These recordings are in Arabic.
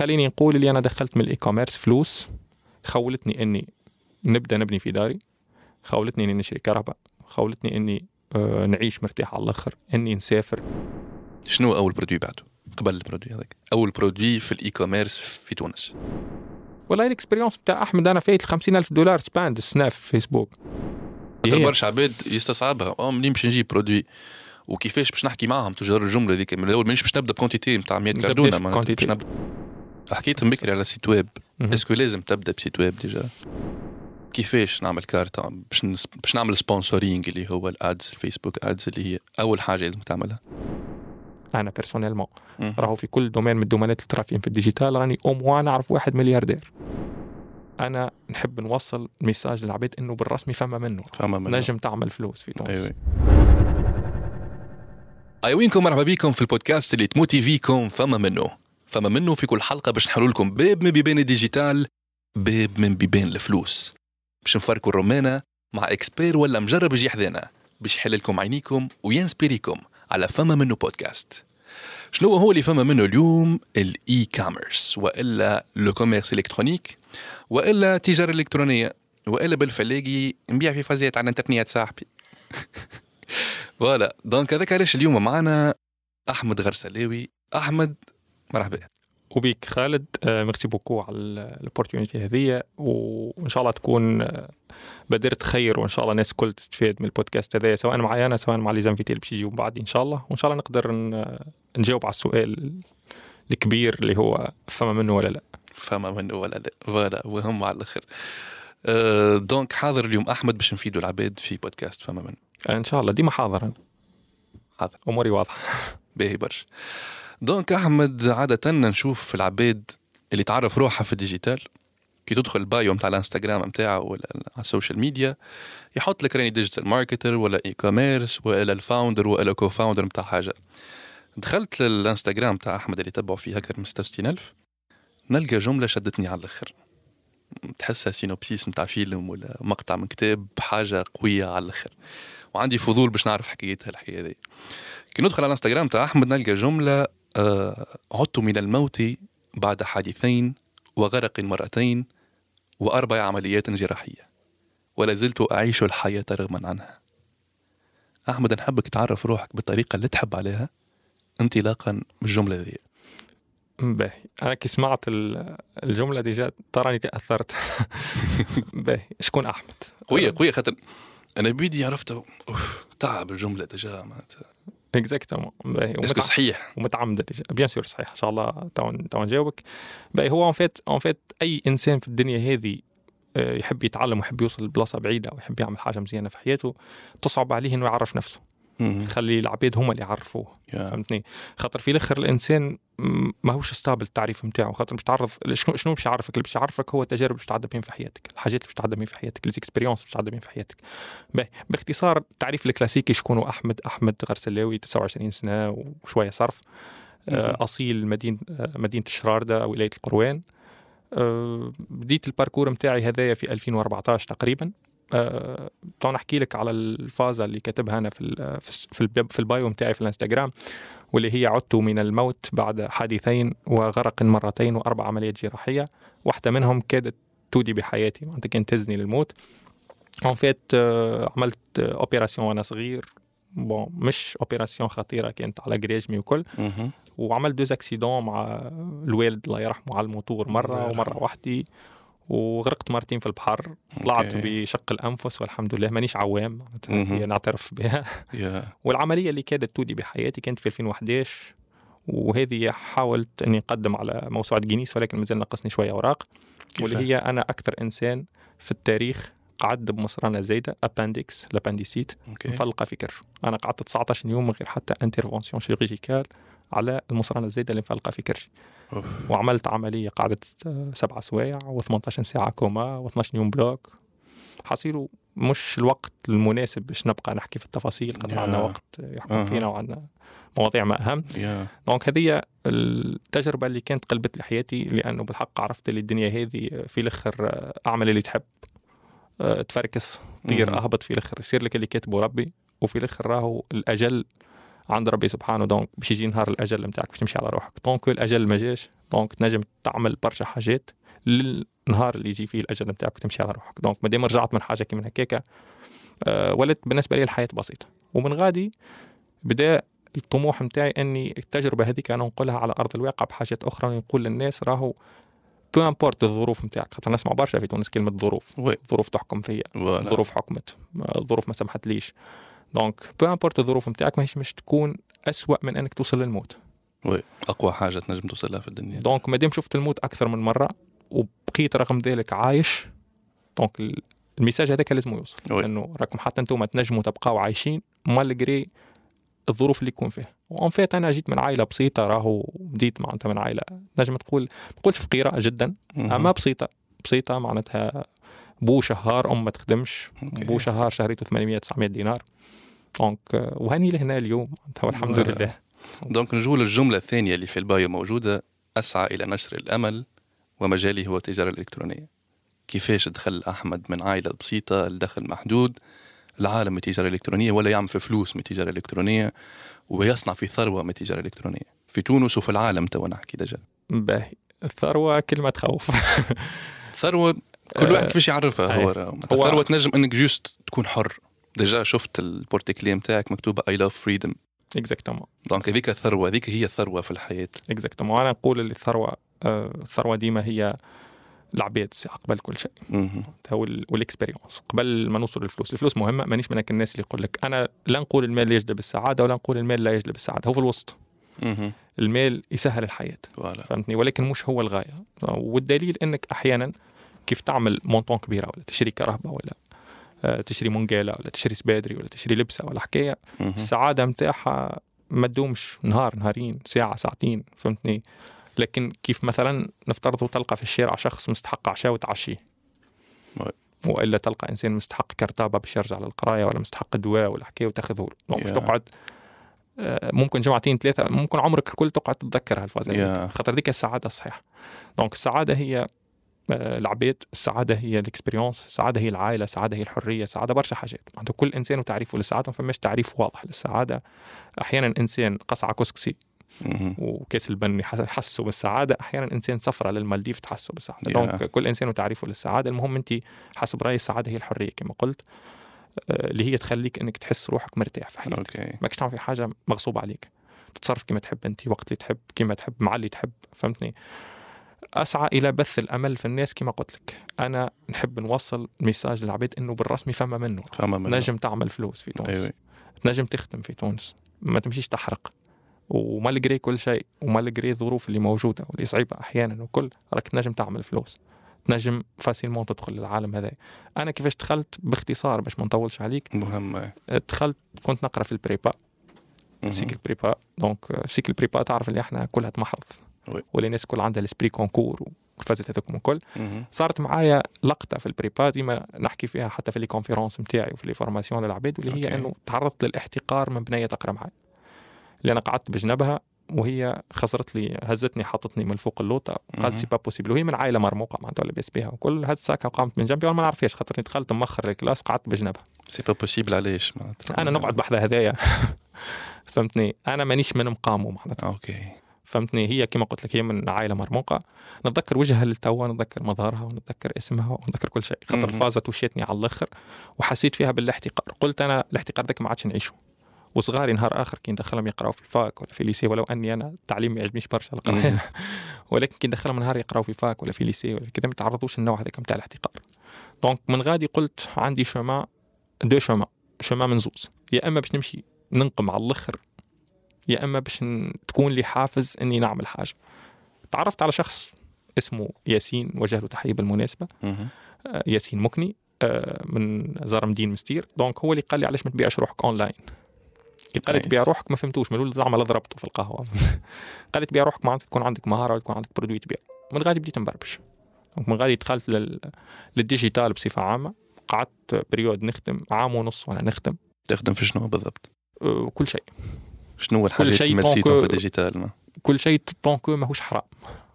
خليني نقول اللي أنا دخلت من ال e-commerce فلوس خولتني إني نبدأ نبني في داري خولتني إني نشري كهرباء خولتني إني آه، نعيش مرتاح على الآخر إني نسافر. شنو أول produit بعده؟ قبل ال produit هذاك. أول produit في ال e-commerce في تونس. والله ال expérience بتاع أحمد أنا فايت 50000 دولار spend السنة في فيسبوك. خاطر هي. برشا عباد يستصعبها. آه منين باش نجيب produit؟ وكيفاش باش نحكي معاهم؟ تجار الجملة هذيك من الأول مانيش باش نبدأ ب quantité نتاع 100 ما كاردونه. باش نبدأ. حكيت بكري على site web. est-ce que لازم تبدأ ب site web déjà. كيفاش نعمل كارت؟ باش باش نعمل sponsoring اللي هو ال ads ال Facebook ads اللي هي أول حاجة لازم تعملها. أنا personnellement. راهو في كل domaine من الدومينات فيهم في ال digital راني أو موا نعرف واحد ملياردير. أنا نحب نوصل message للعباد إنه بالرسمي فما منه. فما منه نجم تعمل فلوس في تونس. أيوه. أي وينكم مرحبا بكم في البودكاست اللي تموتيفيكم فما منه. فما منه في كل حلقة باش نحلوا لكم باب من بيبان ال digital باب من بيبان الفلوس. باش نفركوا الرومانه مع expert ولا مجرب يجي حذانا باش يحل لكم عينيكم وينسبيريكم على فما منه بودكاست. شنو هو اللي فما منه اليوم؟ ال e-commerce وإلا le commerce électronique وإلا التجاره الالكترونيه وإلا بالفلاقي نبيع في فازات على الانترنت صاحبي. voilà donc هذاك علاش اليوم معنا أحمد غرسلاوي. أحمد مرحبا. وبيك خالد آه، merci beaucoup على ال opportunité هذه وإن شاء الله تكون آه، بادرة خير وإن شاء الله الناس الكل تستفاد من البودكاست هذا سواء معي أنا سواء مع les invités اللي باش يجيو بعدي إن شاء الله. وإن شاء الله نقدر نجاوب على السؤال الكبير اللي هو فما منه ولا لا. فما منه ولا لا. voilà وهم على الآخر. أه donc حاضر اليوم أحمد باش نفيدوا العباد في بودكاست فما منه. إن شاء الله ديما حاضر أنا حاضر. أموري واضحة. باهي برشا. donc أحمد عادة نشوف العباد اللي تعرف روحها في ال digital كي تدخل ال bio نتاع الإنستغرام نتاعو ولا على ال social media يحط لك راني digital marketer ولا e-commerce ولا ال founder ولا co-founder نتاع حاجة. دخلت للإنستغرام تاع أحمد اللي تبعوا فيه هكا من 66000 نلقى جملة شدتني على الآخر. تحسها سينوبسيس نتاع فيلم ولا مقطع من كتاب حاجة قوية على الآخر. وعندي فضول باش نعرف حكايتها الحكاية دي. كي ندخل على الإنستغرام تاع أحمد نلقى جملة عدت من الموت بعد حادثين وغرق مرتين وأربع عمليات جراحية ولا زلت أعيش الحياة رغما عنها. أحمد نحبك تعرف روحك بالطريقة اللي تحب عليها. انطلاقا من الجملة ذي. باهي. أنا كي سمعت ال- الجملة déjà تراني تاثرت باهي. شكون أحمد؟ قويه قويه خاطر أنا بيدي عرفت أوف تعب الجملة déjà معناتها. exactement باهي est-ce que صحيح؟ ومتعمدة. déjà bien sûr صحيح. إن شاء الله تو تو نجاوبك باهي هو en fait en fait أي إنسان في الدنيا هذه آه، يحب يتعلم ويحب يوصل لبلاصة بعيدة ويحب يعمل حاجة مزيانه في حياته تصعب عليه إنه يعرف نفسه. خلي العباد هما اللي يعرفوه يا. فهمتني؟ خاطر في الآخر الإنسان ماهوش stable التعريف نتاعو خاطر مش تعرض شنو شنو باش يعرفك؟ اللي باش يعرفك هو التجارب اللي باش تعدى بهم في حياتك الحاجات اللي باش تعدى بهم في حياتك ال expérience اللي باش تعدى بهم في حياتك. باختصار التعريف الكلاسيكي شكون؟ أحمد أحمد غرسلاوي 29 سنة وشوية صرف. آه، أصيل مدينه آه، مدينة الشراردة ولاية القيروان. آه، بديت ال parcours نتاعي هذايا في 2014 تقريبا. أه تو نحكي لك على الفازة اللي كاتبها أنا في في في, الب- في ال bio نتاعي في الانستغرام واللي هي عدت من الموت بعد حادثين وغرق مرتين وأربع عمليات جراحية. واحدة منهم كادت تودي بحياتي معناتها كانت تهزني للموت. en fait آه، عملت آه، opération وأنا صغير. bon مش opération خطيرة كانت على جريجمي وكل. وعملت deux accidents مع الوالد الله يرحمه على الموتور مرة. ومرة وحدي وغرقت مرتين في البحر طلعت. بشق الأنفس والحمد لله مانيش عوام نعترف بها. والعملية اللي كادت تودي بحياتي كانت في 2011 وهذه حاولت أني أقدم على موسوعة جينيس ولكن مازال ناقصني شوية أوراق واللي؟ هي أنا أكثر إنسان في التاريخ قعد بمصرانة زايدة appendice l'appendicite مفلقة في كرشه أنا قعدت 19 يوم من غير حتى intervention chirurgicale على المصرانه الزايده اللي مفلقه في كرشي أوف. وعملت عملية قعدت آه، سبعة سوايع و18 ساعة كوما و12 يوم bloc حصيروا مش الوقت المناسب باش نبقى نحكي في التفاصيل خاطر يا. عندنا وقت يحكم أها. فينا وعندنا مواضيع ما أهم يا donc هذه التجربة اللي كانت قلبت لي حياتي لأنه بالحق عرفت اللي الدنيا هذه في الآخر آه، أعمل اللي تحب آه، تفركس طير مهم. أهبط في الآخر يصير لك اللي كاتبه ربي وفي الآخر راهو الأجل عند ربي سبحانه donc باش يجي نهار الأجل نتاعك باش تمشي على روحك. donc الأجل ما جاش donc تنجم تعمل برشا حاجات للنهار اللي يجي فيه الأجل نتاعك وتمشي على روحك. donc مادام رجعت من حاجة كيما هكاكا أه ولات بالنسبة لي الحياة بسيطة. ومن غادي بدا الطموح نتاعي إني التجربة هذيك أنا نقولها على أرض الواقع بحاجات أخرى نقول للناس راهو peu importe الظروف نتاعك. خاطر نسمع برشا في تونس كلمة ظروف. oui. ظروف تحكم فيا الظروف حكمت الظروف ما سمحتليش. donc peu importe الظروف نتاعك ماهيش مش تكون أسوأ من إنك توصل للموت. oui أقوى حاجة تنجم توصل لها في الدنيا. donc ما دام شفت الموت أكثر من مرة وبقيت رغم ذلك عايش donc ال- ال message هذاك لازم يوصل. oui. انه راكم حتى أنتم تنجموا تبقاو عايشين malgré الظروف اللي يكون فيها. و en fait أنا جيت من عائلة بسيطة راهو بديت معناتها من عائلة. نجم تقول ما نقولش فقيرة جدا. أما بسيطه بسيطة معناتها بو شهار أم ما تخدمش okay. بو شهر شهريته 800 900 دينار. donc آه، وهني لهنا اليوم. والحمد voilà. لله. donc نجول للجملة الثانية اللي في ال bio موجودة. أسعى إلى نشر الأمل ومجالي هو التجارة الإلكترونية. كيفاش دخل أحمد من عائلة بسيطة لدخل محدود؟ العالم التجارة الإلكترونية ولا يعمل في فلوس من التجارة الإلكترونية ويصنع في ثروة من التجارة الإلكترونية. في تونس وفي العالم تو نحكي déjà باهي. الثروه كلمه تخوف. ثروة كل واحد آه، كيفاش يعرفها هو. راه. هو- الثروة تنجم إنك juste تكون حر. déjà شفت ال porte-clés نتاعك مكتوبة en: I love freedom exactement donc هذيك الثروة هذيك هي الثروة في الحياة. exactement أنا نقول اللي الثروة آه، الثروة ديما هي العباد قبل كل شيء. هو ال- وال expérience قبل ما نوصل للفلوس. الفلوس مهمة مانيش من الناس اللي يقول لك أنا لا نقول المال يجلب السعادة ولا نقول المال لا يجلب السعادة. هو في الوسط. المال يسهل الحياة. فهمتني؟ ولكن مش هو الغاية. والدليل إنك أحيانا كيف تعمل مونطون كبيرة ولا تشتري كهرباء ولا آه، تشتري منقاله ولا تشتري سبادري ولا تشتري لبسة ولا حكاية. السعادة متاعها ما تدومش نهار نهارين ساعة ساعتين فهمتني لكن كيف مثلا نفترض تلقى في الشارع شخص مستحق عشاء وتعشيه. وإلا تلقى إنسان مستحق كرتابة باش يرجع للقراية ولا مستحق دواء ولا حكاية وتأخذه له يا. تقعد آه، ممكن جمعتين ثلاثة ممكن عمرك الكل تقعد تتذكر هال phase يا. هذيك خاطر ديك السعادة الصحيحة donc السعادة هي العباد السعادة هي ال expérience السعادة هي العائلة السعادة هي الحرية السعادة برشا حاجات. معناتها كل إنسان وتعريفه للسعادة ما فماش تعريف واضح للسعادة. أحيانا إنسان قصعه كسكسي. وكاس البن يح- يحسوا بالسعادة. أحيانا إنسان سفره للمالديف تحسوا بالسعادة. يا. donc كل إنسان وتعريفه للسعادة. المهم انت حسب رايي السعادة هي الحرية كما قلت آه، اللي هي تخليك إنك تحس روحك مرتاح في حياتك. okay. ماكش تعمل في حاجة مغصوب عليك. تتصرف كما تحب انت وقت اللي تحب كما تحب مع اللي تحب. فهمتني؟ أسعى إلى بث الأمل في الناس كما قلت لك. أنا نحب نوصل message للعباد إنه بالرسمي فما منه. فما من نجم تعمل فلوس في تونس. أيوة. تنجم تخدم في تونس. ما تمشيش تحرق. و malgré كل شيء. و malgré الظروف اللي موجودة واللي صعيبة أحيانا وكل. راك تنجم تعمل فلوس. تنجم facilement تدخل للعالم هذا. أنا كيفاش دخلت؟ باختصار باش ما نطولش عليك. مهم دخلت كنت نقرأ في ال prépa. cycle prépa. donc cycle prépa تعرف اللي إحنا كلها تمحرض oui. واللي الناس كل عندها السبري concours والفازات هذوك الكل. مهم. صارت معايا لقطة في ال prépa ديما نحكي فيها حتى في les conférences نتاعي وفي les formations للعباد واللي هي. إنه تعرضت للاحتقار من بنيه تقرأ معي اللي أنا قعدت بجنبها وهي خسرت لي هزتني حطتني من فوق اللوطة. قالت c'est pas possible وهي من عائلة مرموقة معناتها لاباس بها وكل هز ساكها وقامت من جنبي وأنا ما نعرفهاش خاطر دخلت مؤخر ال classe قعدت بجنبها. c'est pas possible علاش معناتها؟ أنا نقعد بحذا هذايا. فهمتني؟ أنا مانيش من مقامه معناتها. okay. فهمتني؟ هي كما قلت لك هي من عائلة مرموقة. نتذكر وجهها للتوا نتذكر مظهرها ونتذكر اسمها ونتذكر كل شيء. خاطر. فازت وشيتني على الآخر وحسيت فيها بالاحتقار. قلت أنا الاحتقار ذاك ما عادش نعيشه. وصغاري نهار آخر كي ندخلهم يقراوا في fac ولا في lycée ولو أني أنا التعليم ما يعجبنيش برشا. القراية. ولكن كي ندخلهم نهار يقراوا في fac ولا في lycée ولا كذا ما يتعرضوش للنوع هذاك نتاع الاحتقار. donc من غادي قلت عندي chemin deux chemins chemin من زوز. يا إما باش نمشي ننقم على الآخر يا إما باش تكون لي حافز إني نعمل حاجة. تعرفت على شخص اسمه ياسين وجه له تحية بالمناسبة. آه، ياسين مكني آه، من زار مدين مستير. donc هو اللي قال لي علاش ما تبيعش روحك أونلاين. كي قال لي. تبيع روحك ما فهمتوش ملول زعما لا ضربته في القهوة. قال لي تبيع روحك معناتها تكون عندك مهارة وتكون عندك produit تبيع. من غادي بديت نبربش. donc من غادي دخلت لل... لل digital بصفة عامة. قعدت période نخدم عام ونص وأنا نخدم. تخدم في شنو بالضبط؟ آه، كل شيء. شنو الحاجات شيء اللي مسيتهم في ال digital؟ كل شيء tant que ماهوش حرام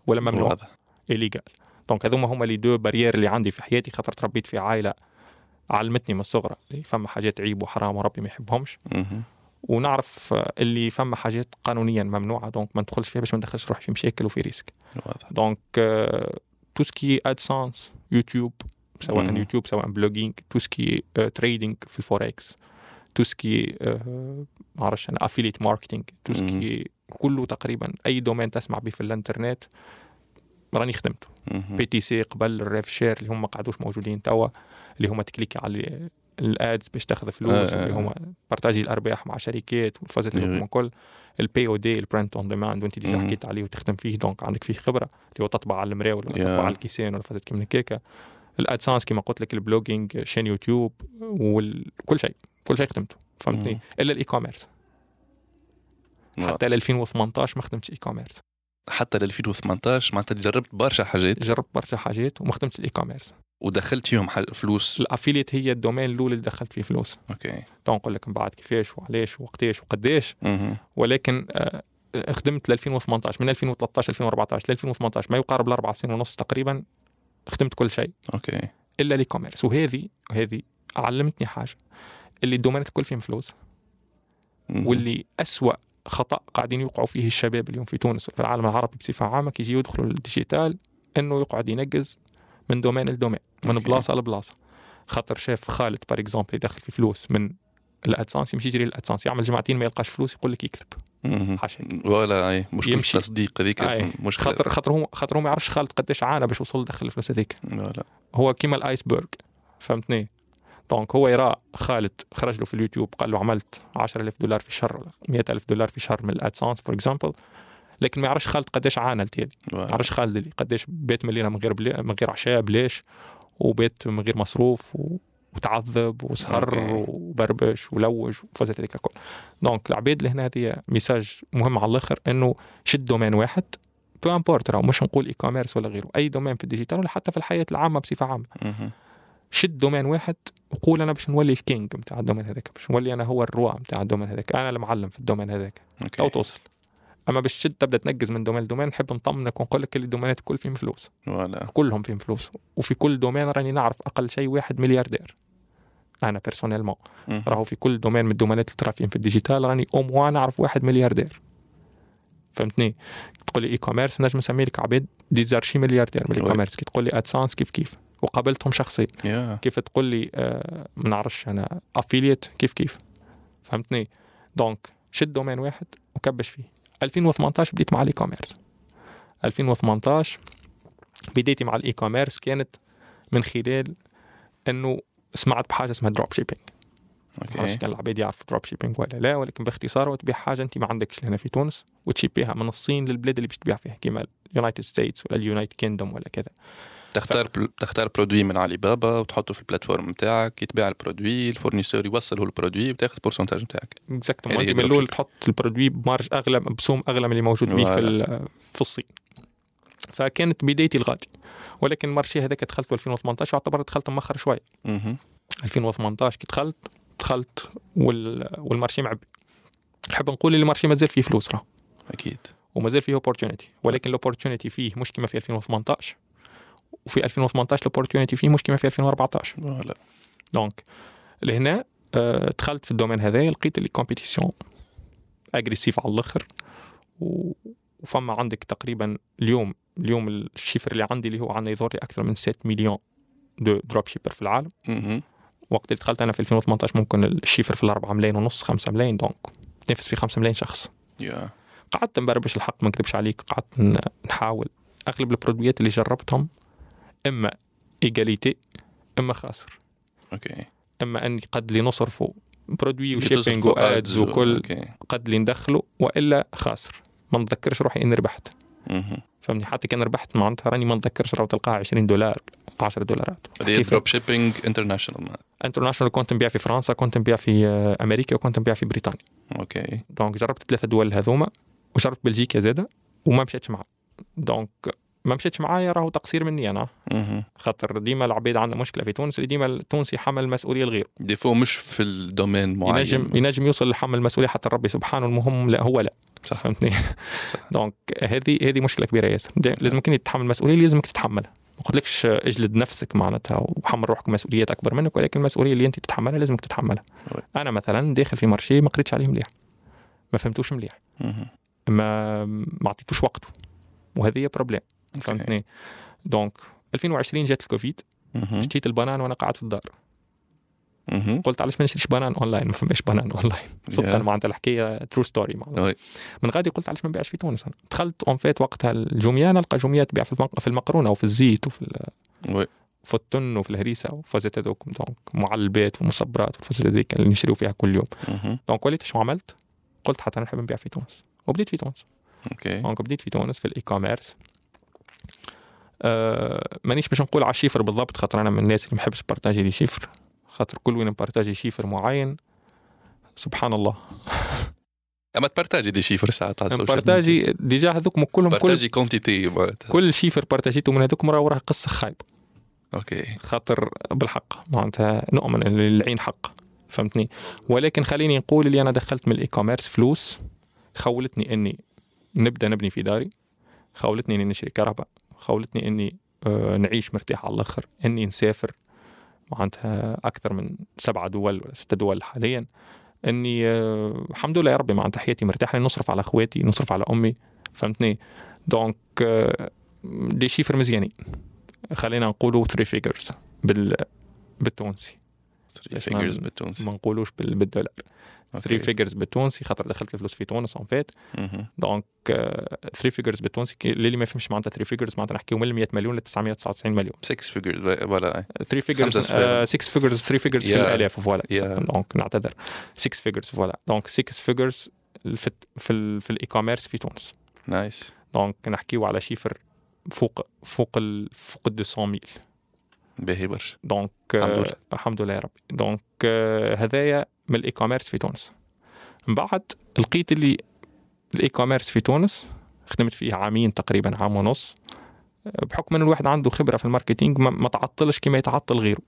ولا ممنوع. واضح illégal donc هذوما هما les deux barrières اللي عندي في حياتي خاطر تربيت في عائلة علمتني من الصغرى اللي فما حاجات عيب وحرام وربي ما يحبهمش. ونعرف اللي فما حاجات قانونيا ممنوعة donc ما ندخلش فيها باش ما ندخلش روحي في مشاكل وفي risque. واضح. donc tout ce qui AdSense يوتيوب سواء مم. يوتيوب سواء blogging tout ce qui trading في ال forex tout ce qui ما أعرفش أنا affiliate marketing tout ce qui كله تقريبا أي domaine تسمع به في الإنترنت راني خدمته. PTC قبل ال rev share اللي هم ما قعدوش موجودين توا اللي هم تكليكي على ال ads باش تاخذ فلوس آه، آه، اللي هم بارتاجي الأرباح مع شركات والفازات اللي إيه. هم كل ال POD ال print on demand وانت déjà. حكيت عليه وتخدم فيه donc عندك فيه خبرة اللي هو تطبع على المراول ولا. تطبع على الكيسان ولا فازات كيما هكاكا ال AdSense كما قلت لك ال blogging شين يوتيوب وكل شيء كل شيء خدمته فهمتني. إلا ال e-commerce حتى ل 2018 ما خدمتش e-commerce حتى ل 2018 معناتها جربت برشا حاجات. جربت برشا حاجات وما خدمتش ال e-commerce ودخلت فيهم فلوس. ال affiliate هي ال domaine الأول اللي دخلت فيه فلوس. OK. donc نقول لك من بعد كيفاش وعلاش وقتاش وقداش. ولكن خدمت ل 2018 من 2013 2014 ل 2018 ما يقارب الأربع سنين ونص تقريبا خدمت كل شيء. OK. إلا ال e-commerce وهذه وهذه علمتني حاجة. اللي الدومينات الكل فيهم فلوس. واللي أسوأ خطأ قاعدين يوقعوا فيه الشباب اليوم في تونس وفي العالم العربي بصفة عامة كي يجيو يدخلوا لل digital إنه يقعد ينقز من domaine ل domaine من OK. بلاصة لبلاصه خاطر شاف خالد par exemple يدخل في فلوس من ال AdSense يمشي يجري ال AdSense يعمل جمعتين ما يلقاش فلوس يقول لك يكذب مهم. حاشا ولا أي مشكلة يمشي. التصديق هذيك. مشكلة خاطر خاطر هو خاطر هو ما يعرفش خالد قداش عانى باش وصل دخل الفلوس هذيك هو كيما ال iceberg فهمتني donc هو يرى خالد خرج له في اليوتيوب قال له عملت 10000 دولار في شهر ولا 100000 دولار في شهر من ال AdSense for example لكن ما يعرفش خالد قداش عانى التالي ما يعرفش خالد اللي قداش بيت ملينا من غير بلي... من غير عشاء بلاش وبيت من غير مصروف و... وتعذب وسهر. وبربش ولوج وفازت هذيك الكل donc العباد اللي هنا هذه message مهم على الآخر إنه شد domaine واحد. peu importe مش نقول e-commerce ولا غيره أي domaine في ال digital ولا حتى في الحياة العامة بصفة عامة. شد domaine واحد وقول أنا باش نولي ال king نتاع ال domaine هذاك باش نولي أنا هو ال roi نتاع ال domaine هذاك أنا المعلم في ال domaine هذاك. تو توصل. أما باش تشد تبدأ تنقز من domaine ل domaine نحب نطمنك ونقول لك اللي الدومينات الكل فيهم فلوس. ولا كلهم فيهم فلوس. وفي كل domaine راني نعرف أقل شيء واحد ملياردير. أنا personnellement. راهو في كل domaine من الدومينات اللي ترى فيهم في ال digital راني أو موا نعرف واحد ملياردير. فهمتني؟ تقول لي e-commerce نجم نسمي لك عباد des archi milliardaires من ال e-commerce كي تقول لي AdSense كيف كيف. وقابلتهم شخصيا. يا كيف تقول لي آه ما نعرفش أنا affiliate كيف كيف؟ فهمتني؟ donc شد domaine واحد وكبش فيه. 2018 بديت مع ال e-commerce 2018 بدايتي مع ال e-commerce كانت من خلال إنه سمعت بحاجة اسمها dropshipping ما OK كان العباد يعرف dropshipping ولا لا ولكن باختصار تبيع حاجة أنت ما عندكش هنا في تونس وتشيبيها من الصين للبلاد اللي باش تبيع فيها كيما ال United States ولا اليونايتد Kingdom ولا كذا. تختار. تختار produit من علي بابا وتحطه في ال plateforme نتاعك يتباع ال produit ال fournisseur يوصله ال produit وتاخذ pourcentage نتاعك exactement انت من الأول. تحط ال produit ب marge أغلى بسوم أغلى من اللي موجود به في في الصين. فكانت بدايتي الغادي. ولكن ال marché هذاك دخلت 2018 يعتبر دخلت مؤخر شوي. مهم. 2018 كي دخلت دخلت وال... وال marché معبي. نحب نقول اللي ال marché مازال فيه فلوس راه. أكيد. ومازال فيه opportunité ولكن ال opportunité فيه مش كما في 2018 وفي 2018 ال opportunité فيه مش كما في 2014 ولا donc لهنا آه، دخلت في ال domaine هذا لقيت اللي compétition agressive على الآخر وفما عندك تقريبا اليوم اليوم ال chiffre اللي عندي اللي هو عندنا يظهر لي أكثر من 6 مليون de dropshipper في العالم. وقت اللي دخلت أنا في 2018 ممكن ال chiffre في الأربعة ملايين ونص 5 ملايين donc تنافس في 5 ملايين شخص. قعدت نبربش الحق ما نكذبش عليك قعدت نحاول أغلب البرودويات اللي جربتهم إما égalité إما خاسر. OK. إما أني قد لي نصرفوا produit و shipping و ads وكل OK. قد لي ندخله وإلا خاسر. ما نتذكرش روحي إني ربحت. فهمني؟ حتى كان ربحت معناتها راني ما نتذكرش راه تلقاها 20 دولار 10 دولارات. هذه dropshipping international international كنت نبيع في فرنسا كنت نبيع في آه، أمريكا وكنت نبيع في بريطانيا. OK. donc جربت ثلاثة دول هذوما وجربت بلجيكا زادة وما مشيتش معاه donc ما مشيتش معايا راهو تقصير مني أنا. خاطر ديما العباد عندنا مشكلة في تونس اللي ديما التونسي يحمل المسؤوليه لغيره des fois مش في ال domaine معين. ينجم ينجم يوصل لحمل المسؤولية حتى ربي سبحانه المهم لا هو لا. صح. فهمتني؟ صح. donc هذه هذه مشكلة كبيرة ياسر. دي- لازم كنت تتحمل المسؤولية اللي لازمك تتحملها. ما قلتلكش اجلد نفسك معناتها وحمل روحك مسؤوليات أكبر منك ولكن المسؤولية اللي أنت تتحملها لازمك تتحملها. أنا مثلا داخل في marché ما قريتش عليه مليح. ما فهمتوش مليح. ما ما عطيتوش وقته. وهذه problème فهمتني donc 2020 جات الكوفيد. اشتريت البنان وأنا قاعد في الدار مهم. قلت علاش ما نشريش بنان أونلاين ما فماش بنان أونلاين صدق يا. أنا معناتها الحكاية true story oui. من غادي قلت علاش ما نبيعش في تونس أنا. دخلت en fait وقتها الجميه نلقى جميه تبيع في المق- في المقرونة وفي الزيت وفي ال- oui. في التن وفي الهريسة وفازت هذوك donc معلبات ومصبرات والفازت هذيك اللي نشريو فيها كل يوم مهم. donc وليت شو عملت؟ قلت حتى نحب نبيع في تونس وبديت في تونس okay donc بديت في تونس في ال e-commerce آه مانيش باش نقول على ال chiffre بالضبط خاطر أنا من الناس اللي ما نحبش partager les chiffres. خاطر كل وين ن partager chiffre معين سبحان الله. أما ت partager des chiffres ساعات على. partager déjà هذوك كلهم كل partager quantité معناتها كل chiffre partagé ته من هذوك مرة وراها قصة خايبة. okay. خاطر بالحق معناتها نؤمن إن العين حق فهمتني؟ ولكن خليني نقول اللي أنا دخلت من ال e-commerce فلوس خولتني إني نبدأ نبني في داري خولتني إني نشري كهرباء. خولتني إني آه، نعيش مرتاح على الآخر إني نسافر معناتها أكثر من سبعة دول ولا ستة دول حاليا إني آه، الحمد لله يا ربي معناتها حياتي مرتاح لأني نصرف على أخواتي نصرف على أمي فهمتني؟ donc آه، des chiffres مزيانين خلينا نقولوا 3 figures بال بالتونسي. ليش ما- figures بالتونسي. ما نقولوش بال- بالدولار. 3 okay. figures بالتونسي خاطر دخلت الفلوس في تونس en fait. donc 3 figures بالتونسي اللي ما يفهمش معناتها 3 figures معناتها نحكيو من 100 مليون ل 999 مليون 6 figures voilà 3 figures خمسة صفار. 6 figures 3 figures في. الالاف voilà. donc نعتذر 6 figures voilà donc 6 figures في في ال- في ال e-commerce في تونس nice donc نحكيو على chiffre فوق فوق ال فوق ال 200 mille باهي برشا donc الحمد آه، لله. الحمد لله يا ربي donc آه، هذايا من ال e-commerce في تونس. من بعد لقيت اللي ال e-commerce في تونس خدمت فيه عامين تقريبا عام ونص بحكم ان الواحد عنده خبرة في ال marketing ما, تعطلش كما يتعطل غيره.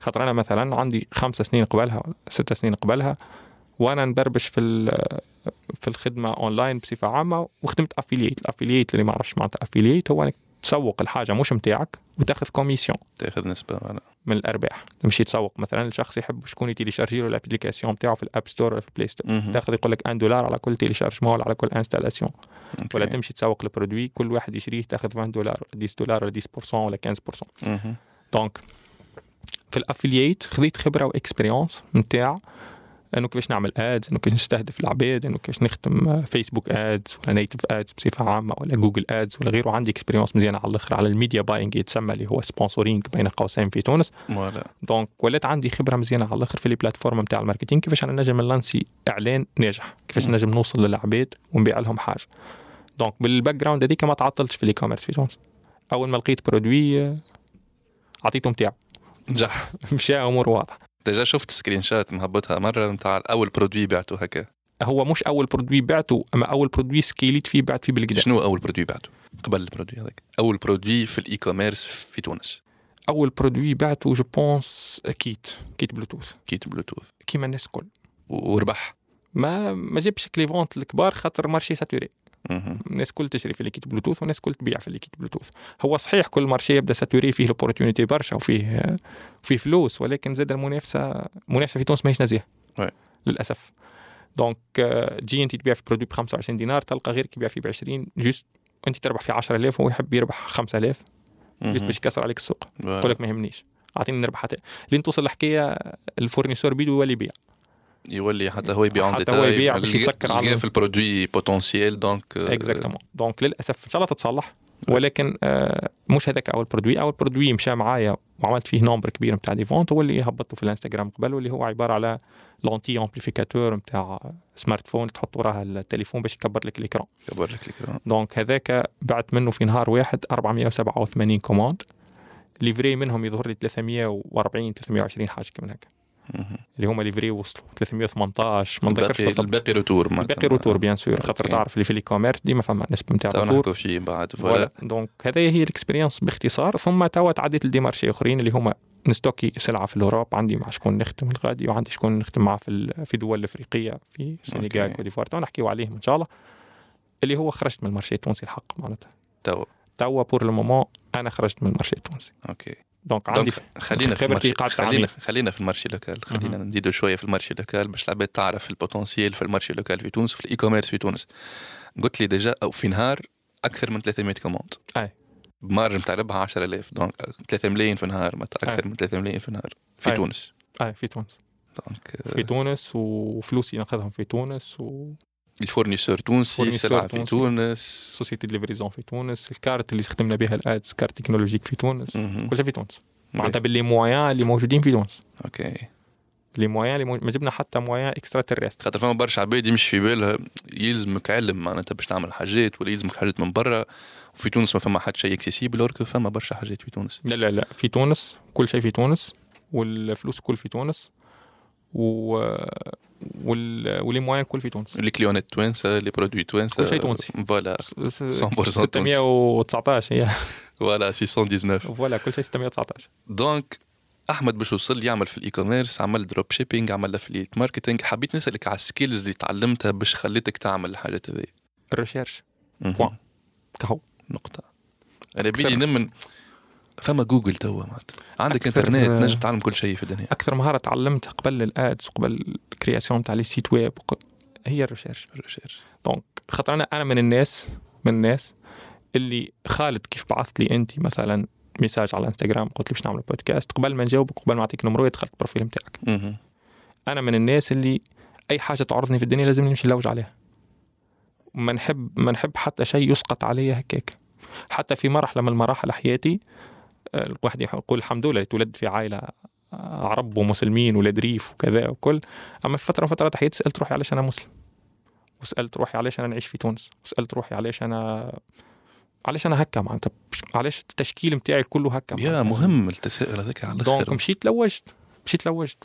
خاطر أنا مثلا عندي خمس سنين قبلها ولا ست سنين قبلها وأنا ندربش في في الخدمة اونلاين بصفة عامة وخدمت affiliate ال affiliate اللي ما عرفش معناتها affiliate هو انك تسوق الحاجة مش متاعك وتاخذ commission تاخذ نسبة ولا من الأرباح تمشي تسوق مثلا لشخص يحب شكون ي télécharger له ال application بتاعه في ال App Store ولا في ال Play Store. تاخذ يقول لك 1 دولار على كل téléchargement ولا على كل installation okay. ولا تمشي تسوق ال produit كل واحد يشريه تاخذ 20 دولار ولا 10 دولار ولا 10% ولا 15% مهم. donc في ال affiliate خذيت خبرة و expérience نتاع انه كيفاش نعمل ads انه كيفاش نستهدف العباد انه كيفاش نخدم Facebook ads ولا native ads بصفة عامة ولا Google ads ولا غيره. عندي expérience مزيانة على الأخر على ال media buying يتسمى اللي هو sponsoring بين قوسين في تونس. voilà. donc ولات عندي خبرة مزيانة على الأخر في les plateformes نتاع ال marketing كيفاش أنا نجم ن lancer إعلان ناجح كيفاش. نجم نوصل للعباد ونبيع لهم حاجة. donc بال background هذيك ما تعطلتش في ال e-commerce في تونس. أول ما لقيت produit آه، عطيته نتاعو نجح. مشى أمور واضحة. déjà شفت screenshot مهبطها مرة نتاع أول produit بعته هكا. هو مش أول produit بعته أما أول produit scale يت فيه بعت فيه بالقدام شنو أول produit بعته؟ قبل ال produit هذاك. أول produit في الاي commerce في تونس. أول produit بعته je pense kit. kit Bluetooth. kit Bluetooth. كيما الناس الكل. وربح. ما ما جابش ك les ventes الكبار خاطر marché saturé. الناس كل تشري في ال kit Bluetooth والناس كل تبيع في ال kit Bluetooth. هو صحيح كل marché يبدأ saturé فيه ال opportunité برشا وفيه فيه فلوس ولكن زاد المنافسة المنافسه في تونس ماهيش نزيهه. للأسف. donc آه، تجي انت تبيع في produit ب 25 دينار تلقى غيرك يبيع فيه ب 20 juste انت تربح فيه 10000 وهو يحب يربح 5000 juste. باش يكسر عليك السوق. يقول لك ما يهمنيش. أعطيني نربح حتى. لين توصل الحكاية ال fournisseur بيدو يولي يبيع. يولي حتى هو يبيع حتى هو يبيع باش يسكر على- في ال produit potentiel donc exactement donc للأسف إن شاء الله تتصلح. ولكن آه مش هذاك أول produit. أول produit مشى معايا وعملت فيه nombre كبير نتاع des ventes هو اللي هبطته في الإنستغرام قبل واللي هو عبارة على lentille amplificateur نتاع smartphone تحط وراها التليفون باش يكبر لك ال écran. كبر لك ال écran donc هذاك بعت منه في نهار واحد 487 commandes livrés منهم يظهر لي 340 320 حاجة هيك مهم. اللي هما livrés وصلوا. 318 ما نذكرش الباقي الباقي retour. الباقي retour bien sûr خاطر. تعرف اللي في ال e-commerce ديما فما نسبة نتاع taux retour فيه بعد. voilà donc هذه هي ال expérience باختصار. ثم توا تعديت ل des marchés أخرين اللي هما ن stocker سلعة في الأوروب. عندي مع شكون نخدم الغادي وعندي شكون نخدم معاه في في دول الافريقيه في السنغال. Côte d'Ivoire تو نحكيو عليهم إن شاء الله. اللي هو خرجت من ال marché التونسي الحق معناتها. تو توا pour le moment أنا خرجت من ال marché التونسي. okay. donc عندي خلينا في خبرتي قاعدة خلينا. خلينا في ال marché local خلينا مهم. نزيدوا شوية في ال marché local باش العباد تعرف ال potentiel في ال marché local في تونس وفي ال e-commerce في تونس قلت لي déjà أو في نهار أكثر من 300 commandes أي. ب marge نتاع ربحها 10000 donc 3 ملايين في النهار معناتها أكثر أي. من 3 ملايين في النهار في أي. تونس أي في تونس donc في تونس وفلوسي ناخذهم في تونس و ال fournisseur تونسي السلعه في. تونس société de livraison في تونس الكارت اللي استخدمنا بها ال ads carte technologique في تونس. كل شيء في تونس. معناتها ب les moyens اللي موجودين في تونس okay les moyens اللي. ما جبنا حتى moyen extraterrestre خاطر فما برشا عباد يمشي في بالها يلزمك علم معناتها باش تعمل حاجات ولا يلزمك حاجات من برا وفي تونس ما فما حتى شيء accessible alors que فما برشا حاجات في تونس لا لا لا في تونس كل شيء في تونس والفلوس كل في تونس و. ولي مويان كل في تونس. لي كليونات توانسة لي برودوي توانسة كل شيء تونسي. فوالا. 100% 619 هي فوالا 619 فوالا كل شيء 619 دونك أحمد باش وصل يعمل في الاي كوميرس عمل دروب شيبينج عمل افليت ماركتينج حبيت نسألك على السكيلز اللي تعلمتها باش خليتك تعمل الحاجات هذي. الريشيرش. بوان. كهو. نقطة. أنا. بيدي نمن فما جوجل توا معناتها. عندك إنترنت نجم تعلم كل شيء في الدنيا. أكثر مهارة تعلمتها قبل ال ads قبل ال création تاع les sites web هي ال recherche ال recherche donc خاطر أنا أنا من الناس من الناس اللي خالد كيف بعثت لي أنت مثلا message على الانستغرام قلت لي باش نعمل بودكاست قبل ما نجاوبك قبل ما نعطيك numéro دخلت ال profil نتاعك. أنا من الناس اللي أي حاجة تعرضني في الدنيا لازم نمشي نلوج عليها. ما نحب ما نحب حتى شيء يسقط علي هكاك. حتى في مرحله من مراحل حياتي الواحد يقول الحمد لله تولد في عائلة آه، عرب ومسلمين ولاد ريف وكذا وكل. أما في فترة من فترات حياتي سألت روحي علاش أنا مسلم. وسألت روحي علاش أنا نعيش في تونس. وسألت روحي علاش أنا علاش أنا هكا معناتها؟ علاش التشكيل نتاعي كله هكا يا. مهم التساؤل هذاك على donc مشيت لوجت مشيت لوجت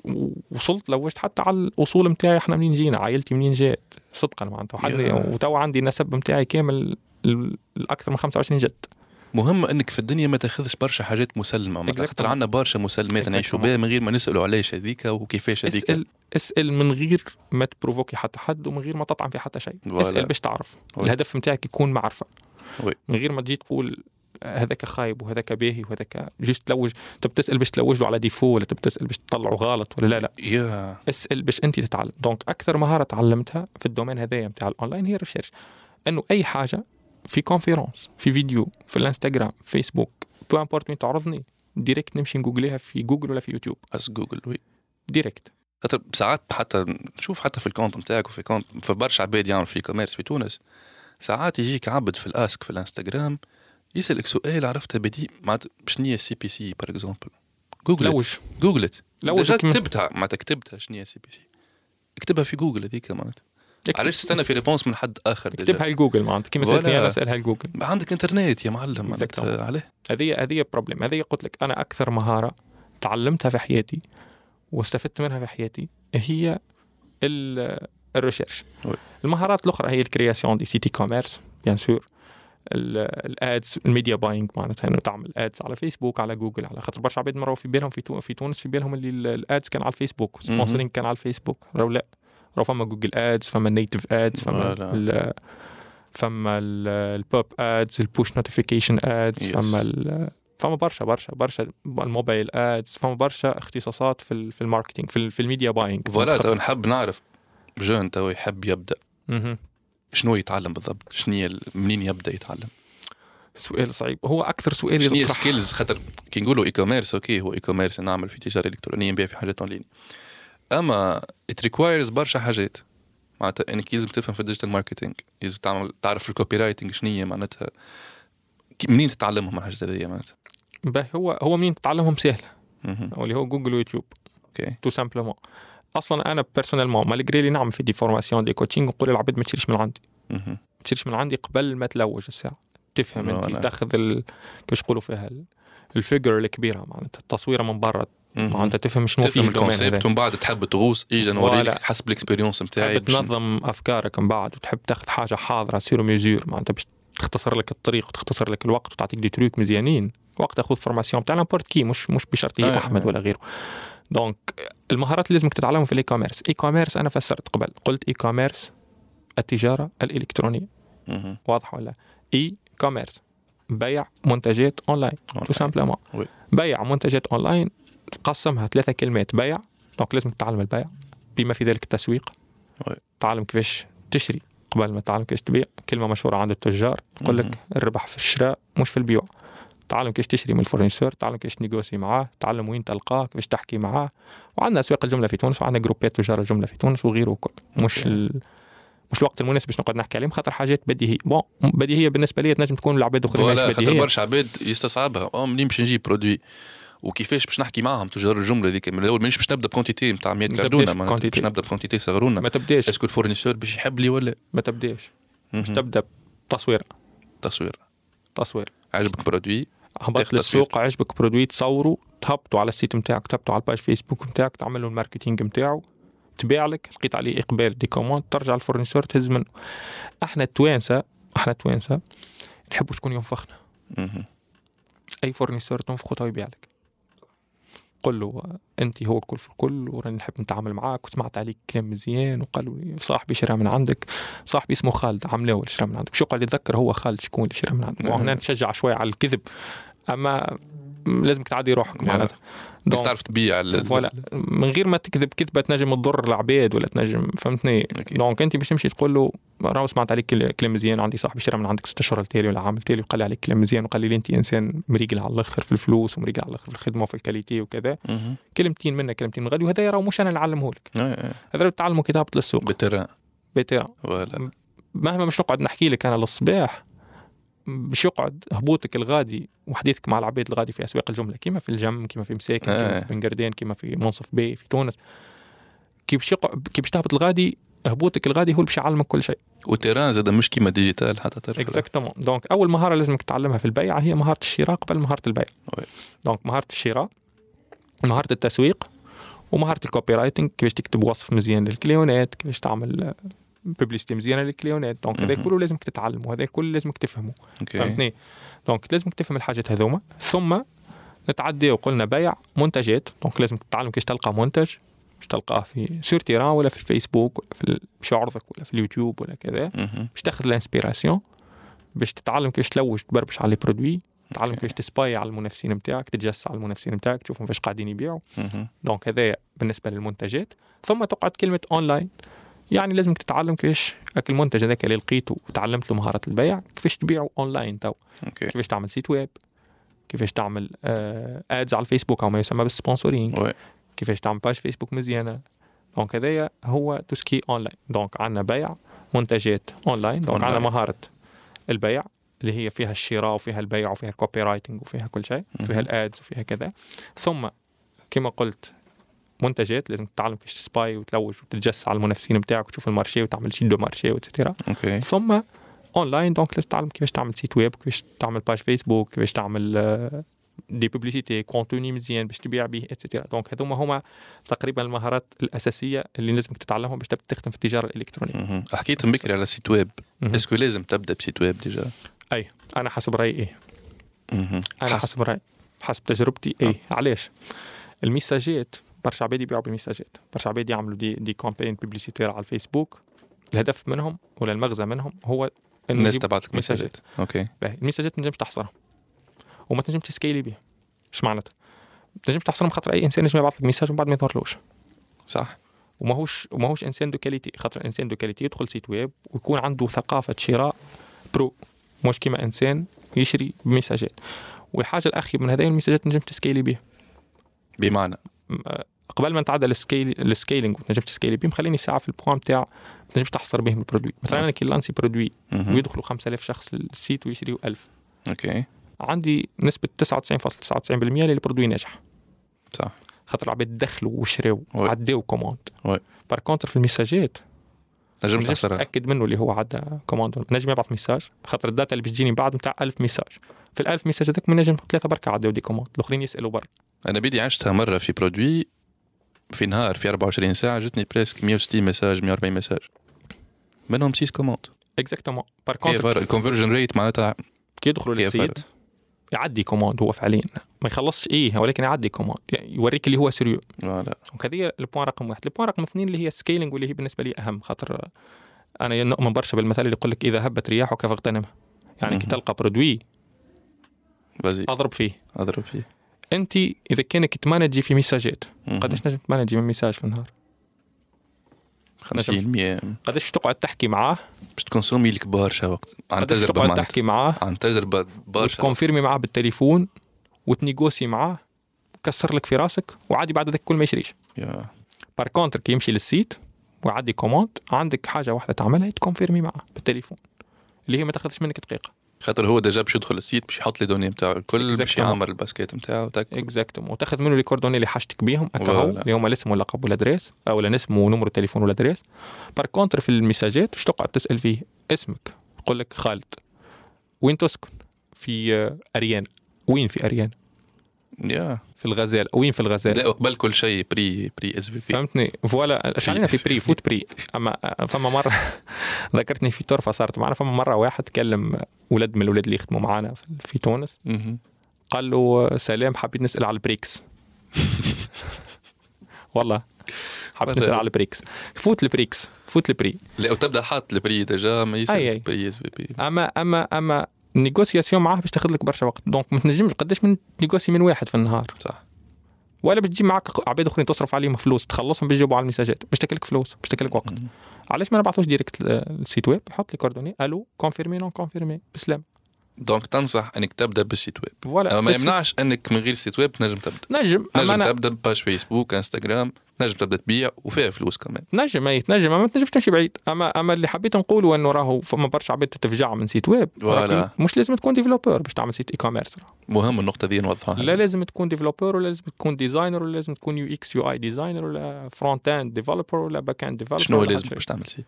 ووصلت لوجت حتى على الأصول نتاعي إحنا منين جينا؟ عائلتي منين جات؟ صدقا معناتها. وتوا عندي النسب نتاعي كامل ال- الأكثر من 25 جد. مهم إنك في الدنيا ما تاخذش برشا حاجات مسلمة معناتها خاطر. عندنا برشا مسلمات نعيشوا. بها من غير ما نسألوا علاش هذيك وكيفاش هذيك اسأل اسأل من غير ما تprovoqui حتى حد ومن غير ما تطعن في حتى شيء voilà. اسأل باش تعرف oui. الهدف نتاعك يكون معرفة oui. من غير ما تجي تقول هذاك خايب وهذاك باهي وهذاك juste تلوج تبي تسأل باش تلوج له على défaut ولا تبي تسأل باش تطلعه غلط ولا لا لا يا اسأل باش أنت تتعلم donc أكثر مهارة تعلمتها في ال domaine هذايا نتاع الاونلاين هي ال recherche إنه أي حاجة في conférence في فيديو في ال Instagram Facebook peu importe مين تعرضني direct نمشي نgoogliها في جوجل ولا في يوتيوب بس Google oui direct خاطر ساعات حتى نشوف حتى في ال compte نتاعك وفي compte في برشا عباد يعمل في commerce في تونس ساعات يجيك عبد في ال ask في الانستغرام يسالك سؤال عرفته بدي معناتها شنو هي ال CPC par exemple Google لوج googlت كيما- كتبتها معناتها كتبتها شنو هي ال CPC اكتبها في جوجل هذيك معناتها علاش تستنى في réponse من حد آخر اكتبها لجوجل معناتها كيما. سالتني أنا اسألها لجوجل عندك انترنت يا معلم معناتها. عليه. هذه هذه problème هذه قلت لك أنا أكثر مهارة تعلمتها في حياتي واستفدت منها في حياتي هي ال- ال recherche oui. المهارات الأخرى هي ال création des sites e-commerce bien sûr ال ads ال media buying معناتها إنه تعمل ads على فيسبوك على جوجل على خاطر برشا عباد مروا في بالهم في, تو في تونس في بالهم اللي ال ads كان على ال Facebook sponsoring كان على الفيسبوك راهو لا راهو فما Google Ads فما native ads فما. ال- فما ال pop ads ال push notification ads. فما فما برشا برشا برشا ال mobile ads فما برشا اختصاصات في في ال marketing في, في ال media buying voilà تو نحب نعرف jeune تو يحب يبدأ. شنو يتعلم بالضبط؟ شنو منين يبدأ يتعلم؟ سؤال صعيب. هو أكثر سؤال شنو skills خاطر كي نقولوا e-commerce OK هو e-commerce نعمل في تجارة إلكترونية نبيع في حاجات اونلاين أما it requires برشا حاجات. معناتها إنك لازم تفهم في ال digital marketing لازم تعمل تعرف ال copywriting شنو هي معناتها منين تتعلمهم الحاجات هذيا معناتها؟ باهي هو هو منين تتعلمهم سهلة. واللي هو Google و YouTube OK. Tout simplement أصلا أنا personnellement malgré لي نعمل في des formations des coachings نقول للعباد ما تشريش من عندي. ما تشريش من عندي قبل ما تلوج الساعة. تفهم. أنت تاخذ ال... كيفاش يقولوا فيها ال- ال figure الكبيرة معناتها التصويرة من برا مهم. معناتها تفهم شنو فيه هذا. ال concept ومن بعد تحب تغوص اجا نوريك. حسب ال expérience نتاعي تحب تنظم أفكارك من بعد وتحب تاخذ حاجة حاضرة sur mesure معناتها باش تختصر لك الطريق وتختصر لك الوقت وتعطيك des trucs مزيانين. وقت تاخذ formation تاع n'importe qui مش مش بشرط هي آه، أحمد. ولا غيره. donc المهارات اللي لازمك تتعلمها في ال e-commerce e-commerce أنا فسرت قبل. قلت e-commerce التجارة الإلكترونية. واضح ولا؟ e-commerce بيع منتجات online tout simplement. بيع منتجات اونلاين تقسمها ثلاثة كلمات بيع donc لازم تتعلم البيع. بما في ذلك التسويق. oui. تعلم كيفاش تشري قبل ما تعلم كيفاش تبيع. كلمة مشهورة عند التجار يقول مهم. لك الربح في الشراء مش في البيوع. تعلم كيفاش تشتري من ال fournisseur تعلم كيفاش تnégoci معاه تعلم وين تلقاه كيفاش تحكي معاه. وعندنا أسواق الجملة في تونس وعندنا groupeات تجار الجملة في تونس وغيره وكل مش. ال... مش الوقت المناسب باش نقعد نحكي عليهم خاطر حاجات بديهية. bon بديهية بالنسبة لي تنجم تكون العباد الاخرين مش voilà خاطر بديهية. برشا عباد يستصعبها. آه منين باش نجيب produit وكيفاش باش نحكي معاهم تجار الجملة ذيك من الأول مانيش باش نبدأ ب quantité نتاع 100 ما كردونه تبداش معناتها ب quantité. باش نبدأ ب quantité صغرونا ما تبداش. est-ce que ال fournisseur باش يحب لي ولا؟ ما تبداش. مهم. تبدأ بتصوير. تصوير. تصوير. عجبك produit هبط للسوق عجبك produit تصوروا تهبطوا على ال site نتاعك تهبطوا على ال page Facebook نتاعك تعملوا ال marketing نتاعو تبيع لك لقيت عليه إقبال des commandes ترجع ال fournisseur تهز منه. إحنا التوانسه إحنا التوانسه نحبوا شكون ينفخنا. أي fournisseur تنفخه تو يبيع لك. قل له انت هو الكل في الكل وراني نحب نتعامل معاك. وسمعت عليك كلام مزيان وقالوا لي صاحبي شرا من عندك. صاحبي اسمه خالد عملاوي اللي شرا من عندك. شو قال؟ يتذكر هو خالد شكون اللي شرا من عندك. وهنا نشجع شوية على الكذب. أما لازمك تعدي روحك نعم. معناتها بس تعرف تبيع ال- voilà من غير ما تكذب كذبه تنجم تضر العباد ولا تنجم فهمتني. donc أنت باش تمشي تقول له راهو سمعت عليك كل- كلام مزيان عندي صاحبي شرا من عندك ست اشهر التالي ولا عام التالي وقال لي عليك كلام مزيان وقال لي أنت إنسان مريقل على الآخر في الفلوس ومريقل على الآخر في الخدمة وفي ال qualité وكذا. كلمتين منك كلمتين من غادي وهذا راهو مش أنا اللي نعلمه لك آه، آه. هذا اللي تعلمه كي تهبط للسوق et cetera voilà مهما مش نقعد نحكي لك أنا للصباح باش يقعد هبوطك الغادي وحديثك مع العباد الغادي في أسواق الجملة كيما في الجم كيما في مساكن آه. في بن قردان كيما في منصف بي في تونس. كي باش كي باش تهبط الغادي هبوطك الغادي هو اللي باش يعلمك كل شيء. و terrain زاد مش كيما digital حتى تعرف exactement donc أول مهارة لازمك تتعلمها في البيع هي مهارة الشراء قبل مهارة البيع. donc مهارة الشراء مهارة التسويق ومهارة ال en copywriting كيفاش تكتب وصف مزيان لل clientات كيفاش تعمل publicité مزيانة لل clientات. donc هذا. كله لازمك تتعلمه وهذا كله لازمك تفهمه. OK. فهمتني؟ donc لازمك تفهم الحاجات هذوما. ثم نتعدي وقلنا بيع منتجات. donc لازم تتعلم كيفاش تلقى منتج باش تلقاه في sur terrain ولا في الفيسبوك ولا في باش يعرضك ولا في اليوتيوب ولا كذا. باش تاخذ ال inspiration. باش تتعلم كيفاش تلوج تبربش على les produits. تتعلم. كيفاش ت spy على المنافسين نتاعك تتجسس على المنافسين نتاعك تشوفهم فاش قاعدين يبيعوا. donc هذا بالنسبة للمنتجات. ثم تقعد كلمة اونلاين يعني لازمك تتعلم كيفاش المنتج هذاك اللي لقيته وتعلمت له مهارة البيع كيفاش تبيعه أونلاين تو كيفاش تعمل site web كيفاش تعمل آه ads على الفيسبوك أو ما يسمى بال sponsoring oui. كيفاش تعمل page فيسبوك مزيانة donc هذايا هو tout ce qui online donc عندنا بيع منتجات online donc عندنا. مهارة البيع اللي هي فيها الشراء وفيها البيع وفيها copywriting وفيها كل شيء وفيها مهم. ال ads وفيها كذا ثم كما قلت منتجات لازم تتعلم كيفاش ت spy وتلوج وتتجسس على المنافسين بتاعك وتشوف ال marché وتعمل étude de marché et cetera OK. ثم online donc لازم تتعلم كيفاش تعمل site web كيفاش تعمل page فيسبوك كيفاش تعمل آه، des publicités contenu مزيان باش تبيع به et cetera donc هذوما هما تقريبا المهارات الأساسية اللي لازمك تتعلمهم باش تبدأ تخدم في التجارة الإلكترونية. حكيت من بكري على site web. est-ce que لازم تبدأ ب site web déjà أي أنا حسب رأيي إيه. أنا حسب. حسب رأيي حسب تجربتي إيه. علاش؟ ال messageات برشا عباد يبيعوا بال messageات برشا عباد يعملوا des des campagnes publicitaires على الفيسبوك. الهدف منهم ولا المغزى منهم هو إنه الناس تبعت لك مساجات. مساجات. أوكي. الميساجات ما تنجمش تحصرها. وما تنجمش ت scaleي بها إيش معناتها؟ ما تنجمش تحصرهم خاطر أي إنسان ينجم يبعث لك message ومن بعد ما يظهرلوش. صح. وماهوش وماهوش إنسان de qualité خاطر إنسان de qualité يدخل site web ويكون عنده ثقافة شراء pro. مش كيما إنسان يشري ب messageات والحاجة الاخير من هذه ال messageات تنجم ت scaleي بها بمعنى. آه، قبل ما نتعدى ال scale ال scaling وتنجم ت scaleي بهم خليني ساعة في ال point تاع ما تنجمش تحصر بهم ال produit. مثلا أنا كي lancer produit. ويدخلوا 5000 شخص لل site ويشريوا 1000 OK. عندي نسبة 99.99% اللي ال produit ناجح. صح. خاطر العباد دخلوا وشراو oui. عداو commande. par contre في ال messageات نجم تاكد منه اللي هو عدى commande. نجم يبعث message خاطر ال data اللي باش تجيني بعد نتاع 1000 message في ال 1000 message هذاك من نجم ثلاثة بركه عداو des commandes. الأخرين يسألوا برا. أنا بدي عشتها مرة في produit في نهار في 24 ساعه جتني presque 160 message 140 message منهم 6 commandes exactement par contre ال conversion rate معناتها كي يدخلوا لل site يعدي commande هو فعليا ما يخلصش إيه ولكن يعدي commande يعني يوريك اللي هو sérieux voilà هذه ال point رقم واحد ال point رقم اثنين اللي هي ال scaling واللي هي بالنسبة لي اهم خاطر أنا نؤمن برشا بالمثال اللي يقول لك اذا هبت رياحك فاغتنمها يعني كي. تلقى produit اضرب فيه اضرب فيه انت إذا كأنك ت manageي في messageات. قداش نجم ت manageي من message في النهار؟ 50 100 قداش تقعد تحكي معاه؟ باش ت consommer لك برشا وقت. عن تجربة تقعد تحكي معاه؟ عن تجربة برشا. وت confirmer معاه بالتليفون وت négocier معاه وكسر لك في راسك وعادي بعد ذاك كل ما يشريش. يا. par contre كي يمشي لل site ويعدي commande عندك حاجة واحدة تعملها ت confirmer معاه بالتليفون اللي هي ما تاخذش منك دقيقة. خاطر هو déjà باش يدخل ال site باش يحط les données نتاعو الكل باش. يعمر ال basket نتاعو exactement وتاخذ منه les coordonnées اللي حاجتك بيهم هكا هو Voilà. اللي هما الاسم واللقب وال adresse أو الاسم ونمرة التليفون وال adresse par contre في ال messageات باش تقعد تسأل فيه؟ اسمك. يقول لك خالد. وين تسكن؟ في آه، أريان. وين في أريان؟ يا في الغزال وين في الغزال؟ لا قبل كل شيء prix prix s'il vous plaît فهمتني؟ voilà علينا في prix votre prix أما فما مرة ذكرتني في طرفة صارت معنا فما مرة واحد كلم ولد من الاولاد اللي يخدموا معنا في- في تونس. قال له سلام حبيت نسأل على ال prix. والله حبيت؟ نسأل على ال prix. votre ال prix votre ال prix. لا وتبدأ حاط ال prix déjà ما أي. prix s'il vous plaît أما أما أما négociation معاه باش تاخذ لك برشا وقت. donc ما تنجمش قداش من négocier من واحد في النهار. صح. ولا بتجي معك عباد آخرين تصرف عليهم فلوس تخلصهم بيجاوبوا على ال messageات باش تاكلك فلوس باش تاكلك وقت. علاش ما نبعثوش direct ال site web؟ يحط لي coordonnées. allô confirmé non confirmé بسلام. donc تنصح انك تبدا بال site web. voilà ما يمنعش انك من غير site web تنجم تبدا. نجم نجم أنا تبدا ب page فيسبوك إنستغرام نجم تبدا تبيع وفيها فلوس كمان. نجم أي تنجم أما ما تنجمش تمشي بعيد. أما أما اللي حبيت نقوله إنه راهو فما برشا عباد تتفجع من site web. voilà. مش لازم تكون developer باش تعمل site e-commerce مهم النقطة دي نوضحها. لا لازم تكون developer ولا لازم تكون designer ولا لازم تكون UX UI designer ولا front end developer ولا back end developer شنو لازم باش تعمل site؟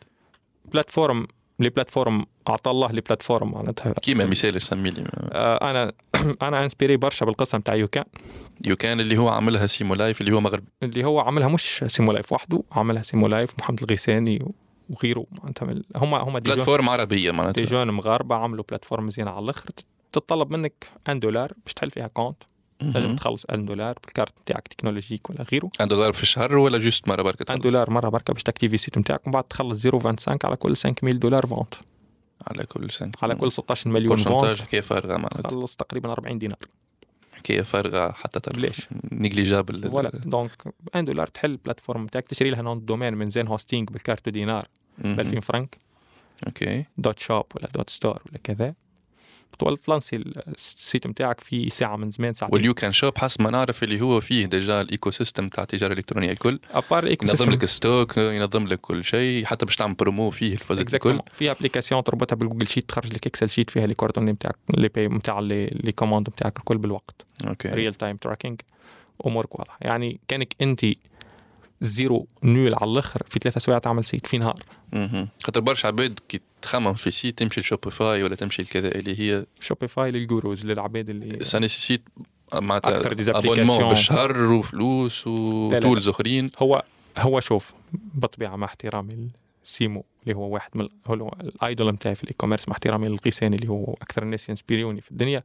plateforme les plateformes أعطى الله les plateformes معناتها. كيما مثال سمي لي. آه، أنا أنا inspiré برشا بالقصة نتاع YouCan. YouCan اللي هو عملها Simo Life اللي هو مغربي اللي هو عملها مش Simo Life وحده عملها Simo Life محمد الغيساني وغيره معناتها هما هما des plateformes عربية des معناتها jeunes مغاربة عملوا plateforme مزيانه على الآخر. تتطلب منك 1 دولار باش تحل فيها compte تنجم. تخلص 1 دولار بالكارت نتاعك technologique ولا غيره. un دولار في الشهر ولا juste مرة بركة 1 تخلص؟ دولار مرة بركة باش ت activer ال site نتاعك ومن بعد تخلص 0.25 على كل 5000 دولار vente. على كل سنه على كل 16 مليون vente. حكايه فارغه معناتها. تخلص تقريبا 40 دينار. حكايه فارغه حتى تعرف بلاش. négligeable. voilà donc 1 دولار تحل ال plateforme نتاعك تشري لها nom domaine من Zen Hosting بال carte دينار ب 2000 فرنك. okay. dot shop ولا dot store ولا كذا. تولي ت lancer ال site نتاعك في ساعة من زمان ساعتين. واليو كان شوب حسب ما نعرف اللي هو فيه. déjà ال ecosystem تاع التجارة الإلكترونية الكل. à part ال éco ينظم لك stock ينظم لك كل شيء. حتى باش تعمل برومو فيه الفازات الكل. في application تربطها بال Google Sheet تخرج لك Excel sheet فيها les coordonnées نتاعك لي بي نتاع les commandes نتاعك الكل بالوقت. okay real time tracking أمورك واضحة. يعني كأنك أنت zéro nul على الآخر في ثلاثة سوايع تعمل site في نهار مهم. خاطر برشا عباد كي تخمم في site تمشي ل Shopify ولا تمشي لكذا اللي هي Shopify لل gros للعباد اللي ça nécessite معناتها abonnement applications. بالشهر وفلوس. و tools اخرين هو هو شوف بطبيعة مع احترامي ل Simo اللي هو واحد من هو ال idol نتاعي في ال e-commerce مع احترامي للغيساني اللي هو أكثر الناس ينسبيروني في الدنيا.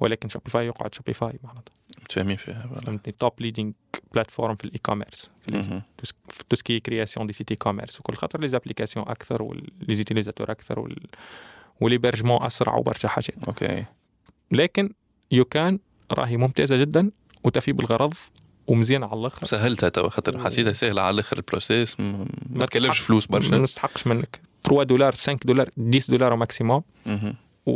ولكن Shopify يقعد Shopify معناتها. متفاهمين فيها. فهمتني؟ top leading platform في ال e-commerce. في tout ce qui création des sites e-commerce وكل خاطر les applications أكثر و les utilisateurs أكثر وال و l'hébergement أسرع وبرشا حاجات. okay. لكن YouCan راهي ممتازة جدا وتفي بالغرض ومزيانة على الآخر. سهلتها توا خاطر حسيتها سهلة على الآخر ال process م- ما تكلفش فلوس ما برشا نستحقش منك. 3 دولار 5 دولار 10 دولار maximum.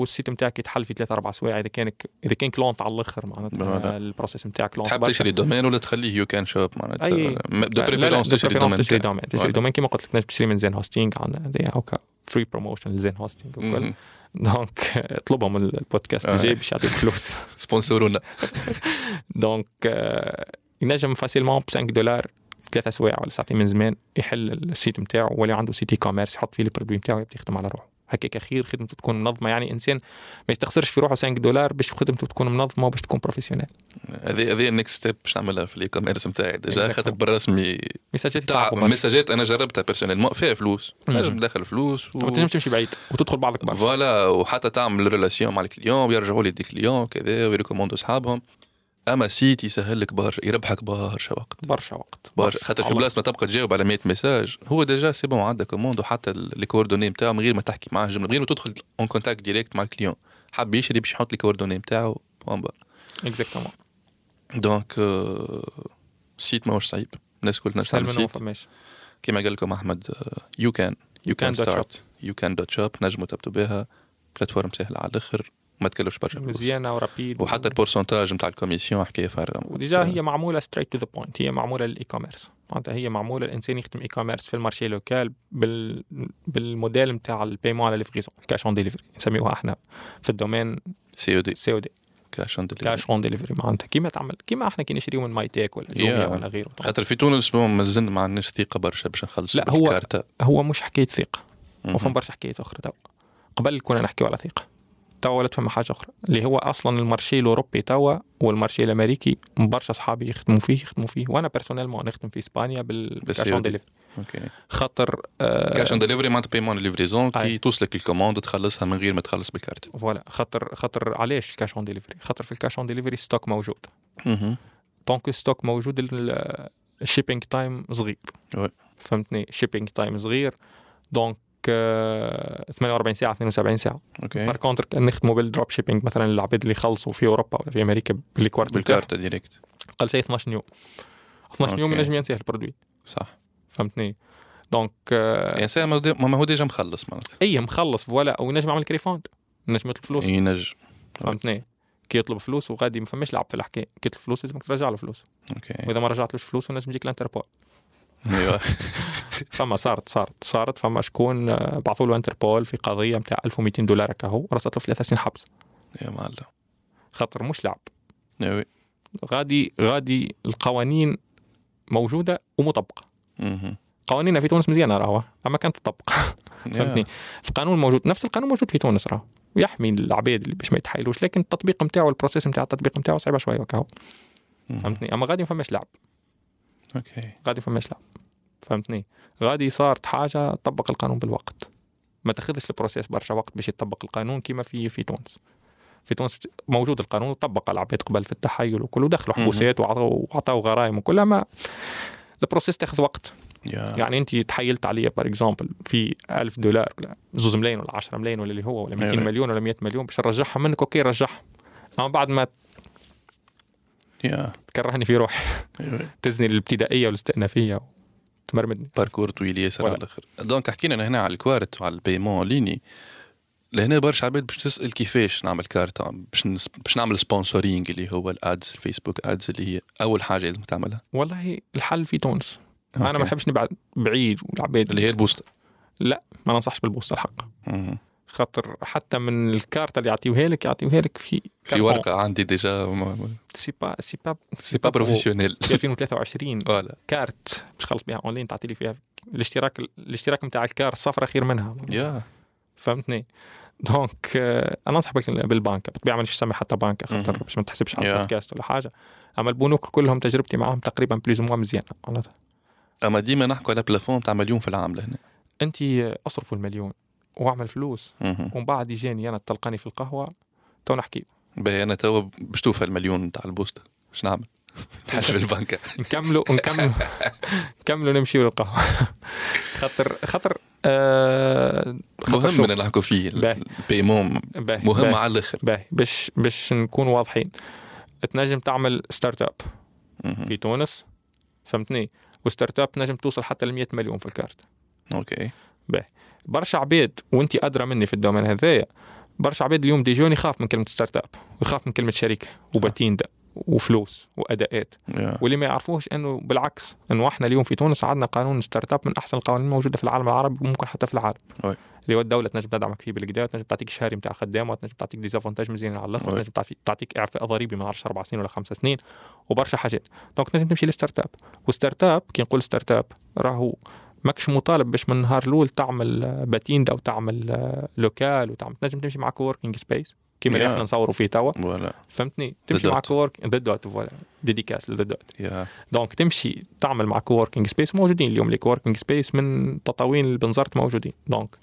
وال site نتاعك يتحل في 3 4 سوايع إذا كانك إذا كانك lent على الآخر. معناتها ال process نتاعك lent تحب. تشري domaine ولا تخليه YouCan Shop معناتها أي. de préférence تشري domaine تشري. دومين تشري. domaine كيما قلت لك تنجم تشري من Zen Hosting عندنا هكا free promotion ل Zen Hosting وكل. donc اطلبهم من البودكاست آه. الجاي باش يعطيك فلوس سبونسورونا donc آه، ينجم facilement ب 5 دولار في ثلاثة سوايع ولا ساعتين من زمان يحل ال site نتاعو ولا عنده site e-commerce يحط فيه ال produits نتاعو يبدا يخدم على روحه هكاك خير خدمته تكون منظمة. يعني إنسان ما يستخسرش في روحه 5 دولار باش خدمته تكون منظمة وباش تكون professionnel هذه هذه ال next step باش نعملها في ال e-commerce نتاعي. déjà. خاطر بالرسمي برشا. مساجات أنا جربتها personnellement فيها فلوس. نجم تدخل فلوس ما تنجمش تمشي بعيد وتدخل بعضك برشا. voilà وحتى تعمل relation مع ال clients ويرجعوا لي des clients كذا ويريكوموندوا أصحابهم. أما site يسهل لك برشا يربحك برشا وقت. برشا وقت. برشا خاطر في. بلاصة ما تبقى تجاوب على 100 message هو déjà c'est bon عندك commande وحتى les coordonnées نتاعو من غير ما تحكي معاه جمله من غير ما تدخل en contact direct مع ال client. حاب يشري باش يحط les coordonnées نتاعو point barre exactement donc site ماهوش صعيب الناس كل الناس سهل تعمل site كيما قال لكم احمد YouCan YouCan start YouCan dot shop نجموا تبدوا بها plateforme سهله على الآخر ما تكلفش برشا. مزيانة و rapide وحتى ال pourcentage نتاع ال commission حكاية فارغة. و déjà هي معمولة straight to the point هي معمولة لل e-commerce معناتها هي معمولة الإنسان يخدم e-commerce في ال marché local بال بالموديل نتاع ال paiement على livraison cash on delivery نسميوها إحنا في ال domaine COD COD cash on delivery cash on delivery معناتها كيما تعمل كيما إحنا كي نشريو من Mytek ولا جوميا Yeah. ولا غيره. خاطر في تونس مازلنا ما عندناش ثقة برشا باش نخلصوا لا، هو- بالكارتا هو مش حكاية ثقة. وفما برشا حكايات أخرى تو. قبل كنا نحكيو على ثقة. توا ولات فما حاجة أخرى اللي هو أصلا ال marché الأوروبي توا وال marché الأمريكي برشا أصحابي يخدموا فيه يخدموا فيه. وأنا personnellement نخدم في إسبانيا بال cash on. delivery okay. خاطر cash on delivery معناتها paiement livraison كي. توصلك ال commande تخلصها من غير ما تخلص بال carte voilà. خاطر خاطر علاش ال cash on delivery خاطر في ال cash on delivery stock موجود. donc stock موجود ال shipping time صغير. فهمتني؟ shipping time صغير. donc 48 ساعة 72 ساعة. okay. par contre نخدموا بال dropshipping مثلا العباد اللي يخلصوا في أوروبا ولا في أمريكا بال cartes بال carte directe قال شيء 12 يوم 12 يوم. ينجم ينتهي ال produit صح. فهمتني؟ donc آه يعني ما هو- déjà مخلص معناتها. إي مخلص voilà أو ينجم يعمل refund ينجم يطلب فلوس. ينجم فهمتني؟ كي يطلب فلوس وغادي ما فماش لعب في الحكاية. كي يطلب فلوس لازمك ترجع له فلوس. okay. وإذا ما رجعتلوش فلوس نجم يجيك الانتربول فما صارت صارت صارت. فما شكون آه، بعثوا له انتربول في قضية نتاع 1200 دولار هكا هو رصت له في ثلاث سنين حبس. يا معلم. خاطر مش لعب. أيوه. غادي غادي القوانين موجودة ومطبقة. قوانيننا في تونس مزيانة راهو أما كانت تطبق. فهمتني؟ القانون موجود نفس القانون موجود في تونس راهو. يحمي العباد اللي باش ما يتحايلوش لكن التطبيق نتاعو ال process نتاع التطبيق نتاعو صعيبة شوية وكاهو مهم. فهمتني؟ أما غادي ما فماش لعب. okay. غادي ما فماش لعب فهمتني. غادي صارت حاجة طبق القانون بالوقت. ما تاخذش الـ process برشا وقت باش يطبق القانون كما في في تونس. في تونس موجود القانون على العباد قبل في التحايل وكل ودخلوا. حبوسات وعطوا وعطاو غرائم وكلها ما الـ process تاخذ وقت. yeah. يعني أنت تحيلت عليا par exemple في 1000 دولار ولا زوز ملايين ولا 10 ملايين ولا اللي هو ولا 200 أيوة. مليون ولا 100 مليون باش نرجعها منك. okay رجعها أما بعد ما تكرهني في روحي. أيوه. تزني الابتدائية والاستئنافية وتمرمدني. parcours طويل ياسر. على الآخر donc حكينا هنا على الـ cartes وعلى الـ paiement en ligne. لهنا برشا عباد باش تسأل كيفاش نعمل كارت باش نس... باش نعمل sponsoring اللي هو الـ ads الـ Facebook ads اللي هي أول حاجة لازم تعملها. والله الحل في تونس. أنا okay. ما نحبش نبعد بعيد والعباد اللي هي الـ poste ما ننصحش بالـ poste الحق. خاطر حتى من الكارت اللي يعطيوها لك يعطيوها لك في في ورقة عندي déjà سي با سي با سي با بروفيسيونيل في 2023 فوالا كارت باش تخلص بها اونلاين تعطي لي فيها الاشتراك الاشتراك نتاع الكار صفرة خير منها. يا. فهمتني؟ دونك آه، أنا انصح بال- بالبنكه بالطبيعة مانيش نسمي حتى بنكه خاطر. باش ما تحسبش على Yeah. البودكاست ولا حاجة. أما البنوك كلهم تجربتي معاهم تقريبا بليز موا مزيانة. أما ديما نحكوا على بلافون تاع مليون في العام لهنا. انت أصرفوا المليون. واعمل فلوس. ومن بعد يجيني أنا تلقاني في القهوة تو نحكي. باهي أنا توا باش توفى المليون تاع الـ poste باش نعمل؟ نحسب البنكة. نكملوا نكملوا نكملوا نمشيو للقهوه خاطر خاطر آه مهم ان نحكوا فيه. الـ paiement مهم. على الآخر. باهي. باش باش نكون واضحين. تنجم تعمل startup. في تونس فهمتني؟ و startup تنجم توصل حتى ل 100 مليون في الـ carte. okay. برشا عباد وانت أدرى مني في الـ domaine هذايا برشا عباد اليوم des jeunes يخاف من كلمة startup ويخاف من كلمة شركة و patente وفلوس وأداءات yeah. واللي ما يعرفوش إنه بالعكس إنه إحنا اليوم في تونس عندنا قانون startup من أحسن القوانين الموجودة في العالم العربي وممكن حتى في العالم oui. اللي هو الدولة تنجم تدعمك فيه بالكدا تنجم تعطيك شهري نتاع خدام وتنجم تعطيك des avantages مزيان على الآخر. تنجم تعطي- تعطيك إعفاء ضريبي ما نعرفش أربع سنين ولا خمس سنين وبرشا حاجات donc تنجم تمشي للـ startup والستارت اب كي نقول ستارت اب راهو ماكش مطالب باش من النهار الأول تعمل آه، باتيندا أو تعمل آه، لوكال وتعمل تنجم تمشي مع كووركينج سبيس كيما اللي Yeah. إحنا نصوروا فيه توا. فهمتني؟ تمشي مع. كوورك ذا دوت فوالا ديديكاس لذا دوت دونك تمشي تعمل مع كووركينج سبيس موجودين اليوم. لي كووركينج سبيس من تطاوين البنزرت موجودين. دونك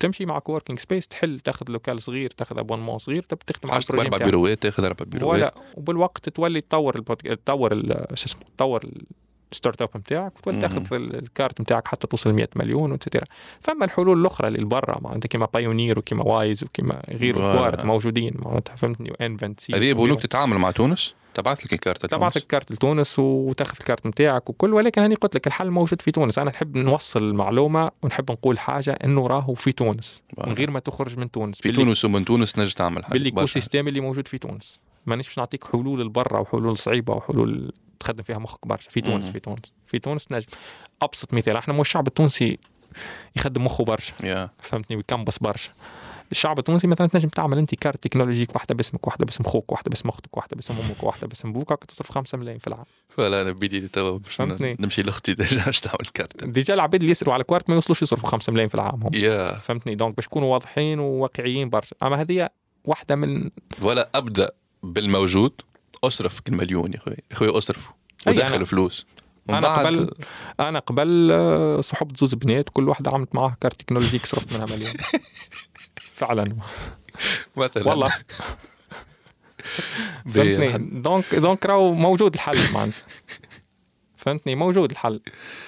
تمشي مع كووركينج سبيس تحل تاخذ لوكال صغير تاخذ ابونمون صغير تبي تخدم على البروجي أربع. بيروات تاخذ أربع بيروات وبالوقت تولي تطور البودك... تطور شو اسمه تطور الستارت اب نتاعك وتولي. تاخذ ال- الكارت نتاعك حتى توصل 100 مليون وتتيرا فما الحلول الأخرى اللي برا معناتها كيما بايونير وكيما وايز وكيما غير فوالا. كوارت موجودين معناتها فهمتني وانفنت هذه يبغونوك تتعامل مع تونس؟ تبعث لك الكارت تبعث الكارت لتونس وتاخذ الكارت نتاعك وكل ولكن هاني قلت لك الحل موجود في تونس. أنا نحب نوصل المعلومة ونحب نقول حاجة إنه راهو في تونس من غير ما تخرج من تونس. في تونس ومن تونس نجم تعمل حاجة بالايكو برشا. système اللي موجود في تونس. مانيش باش نعطيك حلول لبرا وحلول صعيبة وحلول تخدم فيها مخك برشا. في تونس. في تونس. في تونس نجم أبسط مثال إحنا مو الشعب التونسي يخدم مخه برشا. yeah. فهمتني؟ ويكمبس برشا. الشعب التونسي مثلا تنجم تعمل أنت carte technologique واحدة باسمك واحدة باسم خوك واحدة باسم أختك واحدة باسم أمك واحدة باسم بوك تصرف 5 ملايين في العام. ولا أنا بديت توا. نمشي لأختي déjà باش تعمل carte. déjà العباد اللي يسروا على cartes ما يوصلوش يصرفوا 5 ملايين في العام هم. yeah. فهمتني؟ donc باش يكونوا واضحين وواقعيين برشا. أما هذه واحدة من ولا أبدأ بالموجود. أصرف المليون يا خويا يا خويا اصرف ودخل أنا- فلوس. بعد- قبل- أنا قبل آه، صحبت زوز بنات كل واحدة عملت معاها carte technologique صرفت منها مليون. فعلا. مثلا. والله. فهمتني؟ donc donc راهو موجود الحل معناتها. فهمتني؟ موجود الحل.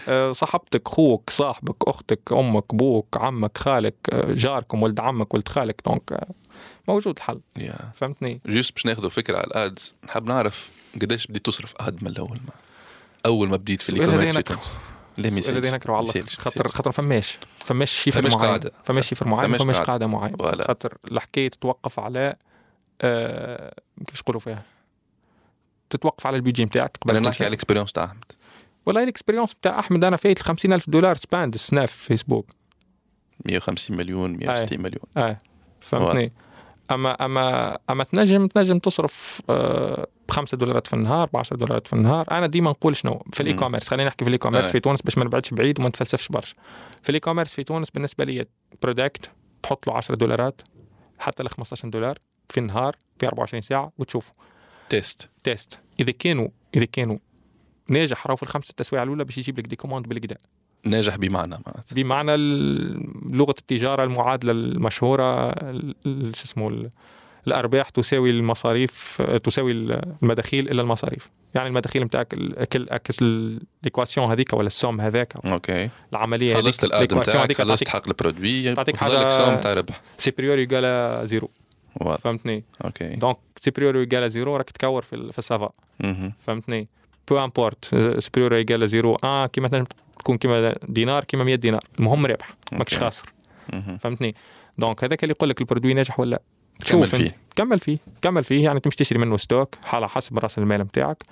آه، صاحبتك خوك صاحبك أختك أمك بوك عمك خالك آه، جاركم ولد عمك ولد خالك. donc آه، موجود الحل. يا فهمتني؟ جوست باش ناخذوا فكرة على الأدز نحب نعرف قديش بديت تصرف اد من الأول ما؟ أول ما بديت في السؤال الاي هذا كوميرس نكره. لا السؤال هذا نكره على خاطر خاطر فماش فماش شيفر فماش معين قاعدة. فماش شيفر معين فماش. قاعدة. معينه. خاطر الحكاية تتوقف على آه كيفاش يقولوا فيها؟ تتوقف على البيجي نتاعك قبل أنا نحكي. على الاكسبيرينس تاع أحمد. والله الاكسبيريونس بتاع أحمد أنا فايت 50000 دولار سباند السنة في فيسبوك. 150 مليون 160 مليون. آه فهمتني؟ أما أما أما تنجم تنجم تصرف آه بخمسة دولارات في النهار ب 10 دولارات في النهار. أنا ديما نقول شنو؟ في الـ e. commerce خلينا نحكي في الـ e-commerce. في تونس باش ما نبعدش بعيد وما نتفلسفش برشا. في الـ e-commerce في تونس بالنسبة لي product تحط له 10 دولارات حتى ل 15 دولار في النهار في 24 ساعة وتشوفه. test. test. إذا كانوا إذا كانوا ناجح راهو في الخمسة تسويع الأولى باش يجيب لك des commandes بالكدا ناجح بمعنى معناتها. بمعنى لغة التجارة المعادلة المشهورة ال- ال- شو اسمه ال- الأرباح تساوي المصاريف تساوي المداخيل إلى المصاريف. يعني المداخيل نتاعك كل أكس الإيكواسيون هذيك ولا السوم هذاك أوكي. العملية خلصت الاد الإيكواسيون نتاعك خلصت حق البرودوي تعطيك حاجة- سوم تاع ربح. سيبريور يقال زيرو واضح. فهمتني؟ أوكي. دونك سيبريور يقال زيرو راك تكور في في السافا. فهمتني؟ peu importe supérieur égal zéro آه كيما تكون كيما دينار كيما 100 دينار المهم رابح ماكش. خاسر. فهمتني donc هذاك اللي يقول لك ال produit ناجح ولا لا. كمل تشوف انت فيه. كمل فيه كمل فيه يعني تمشي تشتري منه stock على حسب رأس المال نتاعك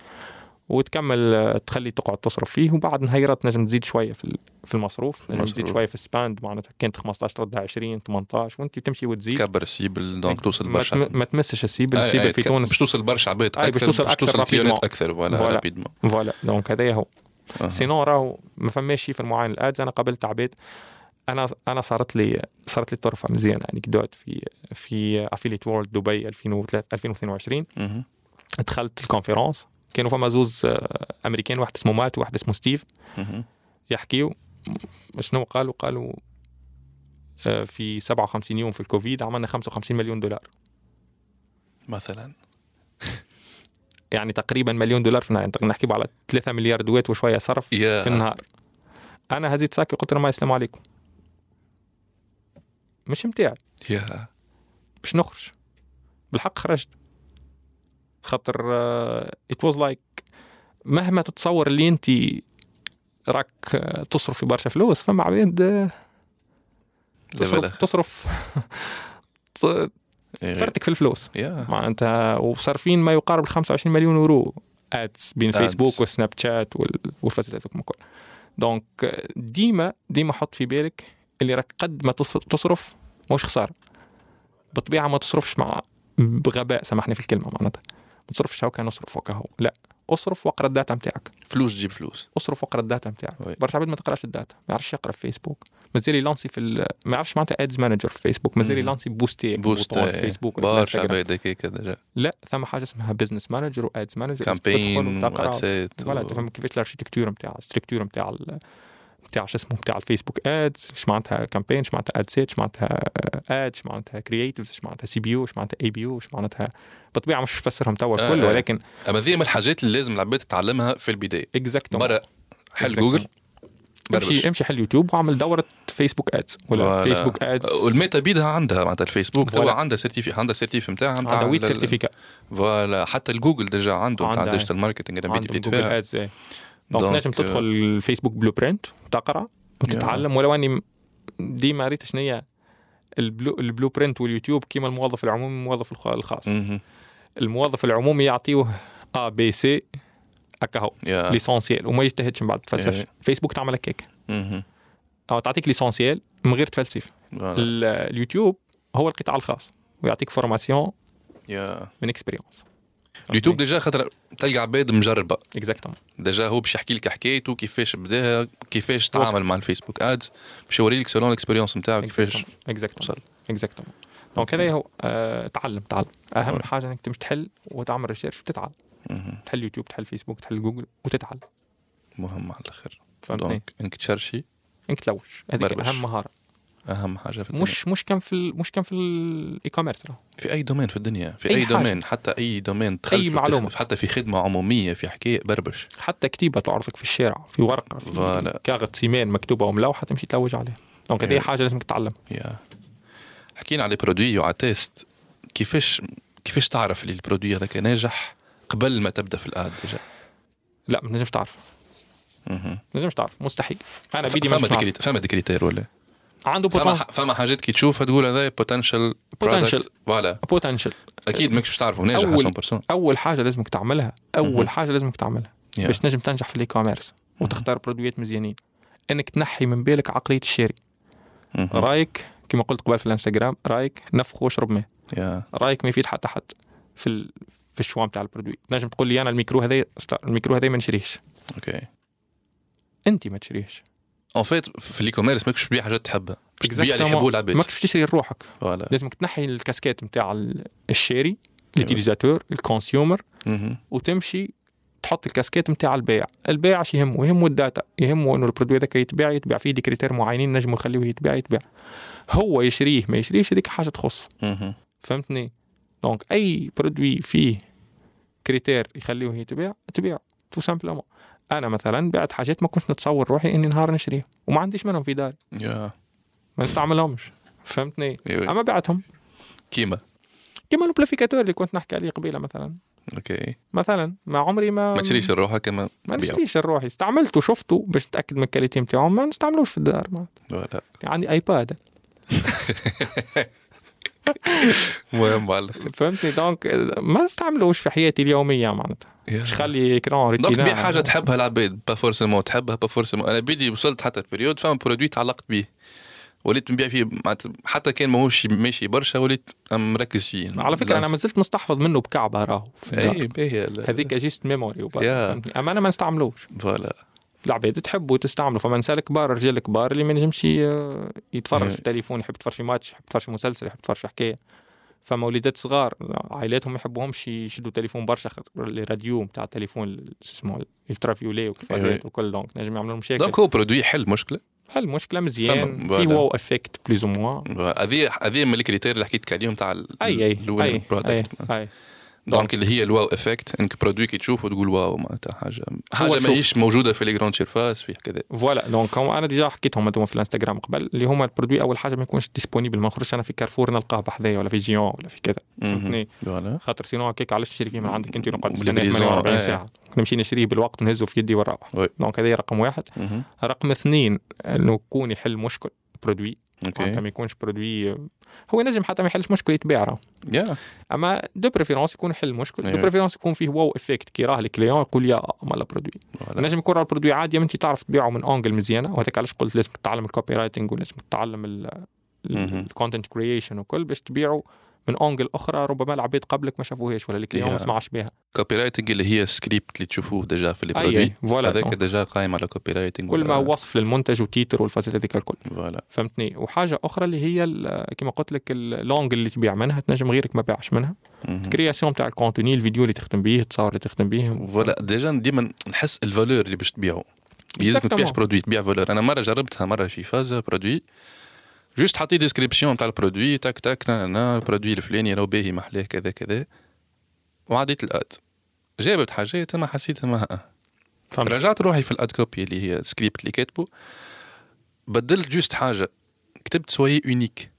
وتكمل آه، تخلي تقعد تصرف فيه وبعد نهيرات تنجم تزيد شوية في في المصروف تنجم تزيد. شوية في ال spend معناتها كانت 15 تردها 20 18 وانت تمشي وتزيد. كبر ال cible donc توصل برشا. ما تمسش ال cible أي- ال cible أي، في تونس. باش توصل برشا عباد أكثر باش توصل rapidement. client ات أكثر voilà. voilà donc هذايا هو. sinon راهو ما فماش chiffre معين ال ads. أنا قابلت عباد. أنا أنا صارت لي صارت لي طرفة مزيانة. anecdote في في Affiliate World دبي 2003 2022 مهم. دخلت ال conference كانوا فما زوز آه، أمريكان واحد اسمه مات وواحد اسمه ستيف. مهم. يحكيو شنو قالوا؟ قالوا آه، في 57 يوم في الكوفيد عملنا 55 مليون دولار. مثلا. يعني تقريبا مليون دولار في النهار. يعني نحكي على 3 مليار دوات وشوية صرف يا في النهار. أنا هزيت sac ي قلت لهم السلام عليكم. مش متاعي يا باش نخرج. بالحق خرجت. خاطر it was like مهما تتصور اللي انت راك آه، تصرف في برشا فلوس فما عباد آه، تصرف. تصرف إيه. فرتك في الفلوس يا معناتها وصارفين ما يقارب 25 مليون يورو ads بين Ads. فيسبوك وسناب شات وال- والفازات هذوك الكل donc ديما ديما حط في بالك اللي راك قد ما تص- تصرف مش خسارة بالطبيعه ما تصرفش مع بغباء سامحني في الكلمة معناتها ما تصرفش هكا نصرف هكا هو لا اصرف واقرا ال data نتاعك فلوس تجيب فلوس. اصرف واقرا ال data نتاعك. برشا عباد ما تقراش ال data ما يعرفش يقرأ في فيسبوك. مازال يلانسي في ال- ما يعرفش معناتها Ads Manager في فيسبوك. مازال. يلانسي booster post في فيسبوك ولا في برشا. عباد هيك déjà لا ثم حاجة اسمها Business Manager و Ads Manager campaign voilà تفهم كيفاش ال architecture نتاع ال structure نتاع نتاع شو اسمه نتاع الفيسبوك ads اش معناتها campaign اش معناتها ad set اش معناتها ad اش معناتها creatives اش معناتها CBO اش معناتها ABO اش معناتها بالطبيعة مش فسرهم توا آه، الكل آه. ولكن أما ذي من الحاجات اللي لازم العباد تتعلمها في البداية exactement برا حل Exactly. جوجل امشي بربش. امشي حل يوتيوب واعمل دورة فيسبوك ادز ولا. فيسبوك ادز والميتا بيدها عندها معناتها الفيسبوك توا فوالا. عندها سيرتيفي عندها سيرتيفي نتاعها عندها ويت سيرتيفيكا فوالا حتى الجوجل ديجا عنده نتاع. ديجيتال عندهم بديت جوجل فيها ادز دونك دونك، نجم تدخل الفيسبوك بلو برنت وتقرأ وتتعلم ولو اني ديما ريت شنو هي البلو, البلو برنت واليوتيوب كيما الموظف العمومي والموظف الخ- الخاص. الموظف العمومي يعطيوه ABC هكا هو يا. l'essentiel وما يجتهدش من بعد تفلسفش إيه. فيسبوك تعمل هكاك. أو تعطيك l'essentiel من غير تفلسف. اليوتيوب هو القطاع الخاص ويعطيك formation يا. من expérience اليوتيوب déjà خاطر تلقى عباد مجربة. exactement déjà هو باش يحكي لك حكايته كيفاش بداها كيفاش تعامل مع الفيسبوك ads باش يوري لك selon ال expérience نتاعو كيفاش exactement exactement donc هذا هو تعلم تعلم. أهم OK. حاجة إنك تمشي تحل وتعمل research وتتعلم. تحل يوتيوب تحل فيسبوك تحل جوجل وتتعلم. مهم على الآخر donc إنك تشرشي. إنك تلوش. هذيك. أهم مهارة. أهم حاجة في الدنيا. مش مش كان في مش كان في ال e-commerce في أي domaine في الدنيا؟ في أي أي, حاجة. domaine حتى أي domaine تخلف أي معلومة. حتى في خدمة عمومية في حكاية بربش. حتى كتيبة تعرضك في الشارع في ورقة في. كاغط سيمان مكتوبة وملوحه تمشي تلوج عليها. donc هذه إيه. حاجة لازمك تتعلم. يا. حكينا على produit وعلى test كيفاش كيفاش تعرف اللي ال produit هذاك ناجح قبل ما تبدأ في ال ad déjà لا ما تنجمش تعرف. ما تنجمش تعرف. مستحيل. أنا بيدي ما فما des critères ولا؟ عنده فما potential فما حاجات كي تشوفها تقول هذا potential Potential. voilà potential أكيد ماكش باش تعرفه ناجح أول- 100% أول حاجة لازمك تعملها أول. حاجة لازمك تعملها يا. باش تنجم تنجح في ال e-commerce وتختار produit ات مزيانين. إنك تنحي من بالك عقلية الشاري. رأيك كما قلت قبل في الانستغرام رأيك نفخ واشرب ماء. يا رأيك ما يفيد حتى حد في ال... في ال choix نتاع ال produit تنجم تقول لي أنا الميكرو هذا الميكرو هذا ما نشريهش. OK انت ما تشريهش. en fait في ال e-commerce ماكش تبيع حاجات تحبها. باش تبيع اللي. يحبوا العباد. ماكش تشتري لروحك. لازمك تنحي الكاسكيت نتاع ال- الشاري ال utilisateur ال consumer. وتمشي تحط الكاسكيت نتاع البيع. البيع اش يهمه؟ يهمه ال data. يهمه انه ال produit هذاك يتباع يتباع فيه des critères معينين نجموا يخليوه يتباع يتباع. هو يشريه ما يشريهش هذيك حاجة تخص. فهمتني؟ donc أي produit فيه critères يخليوه يتباع تبيع tout simplement أنا مثلا بعت حاجات ما كنتش نتصور روحي إني نهار نشريها وما عنديش منهم في داري. ما نستعملهمش فهمتني؟ إيوه. أما بعتهم. كيما؟ كيما البلافيكاتور اللي كنت نحكي عليه قبيلة مثلا. OK. مثلا ما عمري ما ما تشريش لروحك كما ما تبيعه. نشتريش لروحي استعملته شفته باش نتأكد من ال qualité نتاعو ما نستعملوش في الدار. voilà. عندي iPad مهم فهمتني؟ donc ما نستعملوش في حياتي اليومية معناتها. مش خلي donc ريتينا بيع حاجة تحبها العباد pas forcément تحبها pas forcément أنا بيدي وصلت حتى période فما produit تعلقت به وليت نبيع فيه معناتها حتى كان ماهوش ماشي برشا وليت مركز فيه. على فكرة أنا ما زلت مستحفظ منه بكعبة راهو. اي باهي ال- هذيك just memory؟ أما أنا ما نستعملوش. voilà. العباد تحب وتستعمله فما نسأل كبار رجال كبار اللي ما نجمش ي- يتفرج إيه. في التليفون يحب يتفرج في ماتش يحب يتفرج في مسلسل يحب يتفرج في حكاية. فما وليدات صغار عائلاتهم ما يحبوهمش يشدوا تليفون برشا خاطر الراديو نتاع التليفون شو اسمه ultraviolet إيه. وكيفازات وكل donc نجم يعملوا لهم مشاكل donc هو produit حل مشكلة هل مشكلة مزيان في. wow effect plus ou moins هذه هذه من ال critères اللي حكيت لك عليهم تاع ال- أي أي أي product أي. donc اللي هي ال wow effect انك produit كي تشوفه تقول wow معناتها حاجة حاجة. ماهيش موجوده في les grandes surfaces في كذا voilà donc أنا déjà حكيتهم في الانستغرام قبل اللي هما ال produit أول حاجة ما يكونش disponible ما نخرجش أنا في كارفور نلقاه بحذايا ولا في جيون ولا في كذا. فهمتني خاطر sinon هكاك علاش نشري كيما عندك أنت نقعد نستنى و la livraison، 48 إيه. ساعة نمشي نشريه بالوقت ونهزه في يدي ونروح. donc هذا رقم واحد. رقم اثنين إنه يكون يحل مشكل produit معناتها ما يكونش produit هو ينجم حتى ما يحلش مشكل يتباع راه يا أما de préférence يكون يحل مشكل de أيوة. préférence يكون فيه wow effect كي راه ال client يقول يا مالا produit voilà. نجم يكون راه ال produit عادي انت تعرف تبيعه من angle مزيانة وهذاك علاش قلت لازم تتعلم ال copywriting ولازم تتعلم. ال content creation وكل باش تبيعه من angle أخرى ربما العباد قبلك ما شافوهاش ولا ال client ما. سمعش بها copywriting اللي هي سكريبت اللي تشوفوه déjà في لي أي produit اي voilà هذاك déjà قايم على copywriting كل ما هو وصف للمنتج و titre والفازات هذيك الكل. voilà فهمتني؟ وحاجة أخرى اللي هي كما قلت لك l'angle اللي تبيع منها تنجم غيرك ما باعش منها. مهم. création تاع ال contenu الفيديو اللي تخدم بيه التصاور اللي تخدم بيه. voilà déjà ديما نحس ال valeur اللي باش تبيعه. يلزمك. تبيعش produit تبيع valeur أنا مرة جربتها مرة في فاز produit juste حطيت description تاع ال produit تك تك نا ال produit الفلاني راهو باهي محلاه كذا كذا وعديت ال ad جابت حاجات ما حسيت ما. رجعت روحي في ال ad copy اللي هي السكريبت اللي كاتبه بدلت juste حاجة كتبت sois unique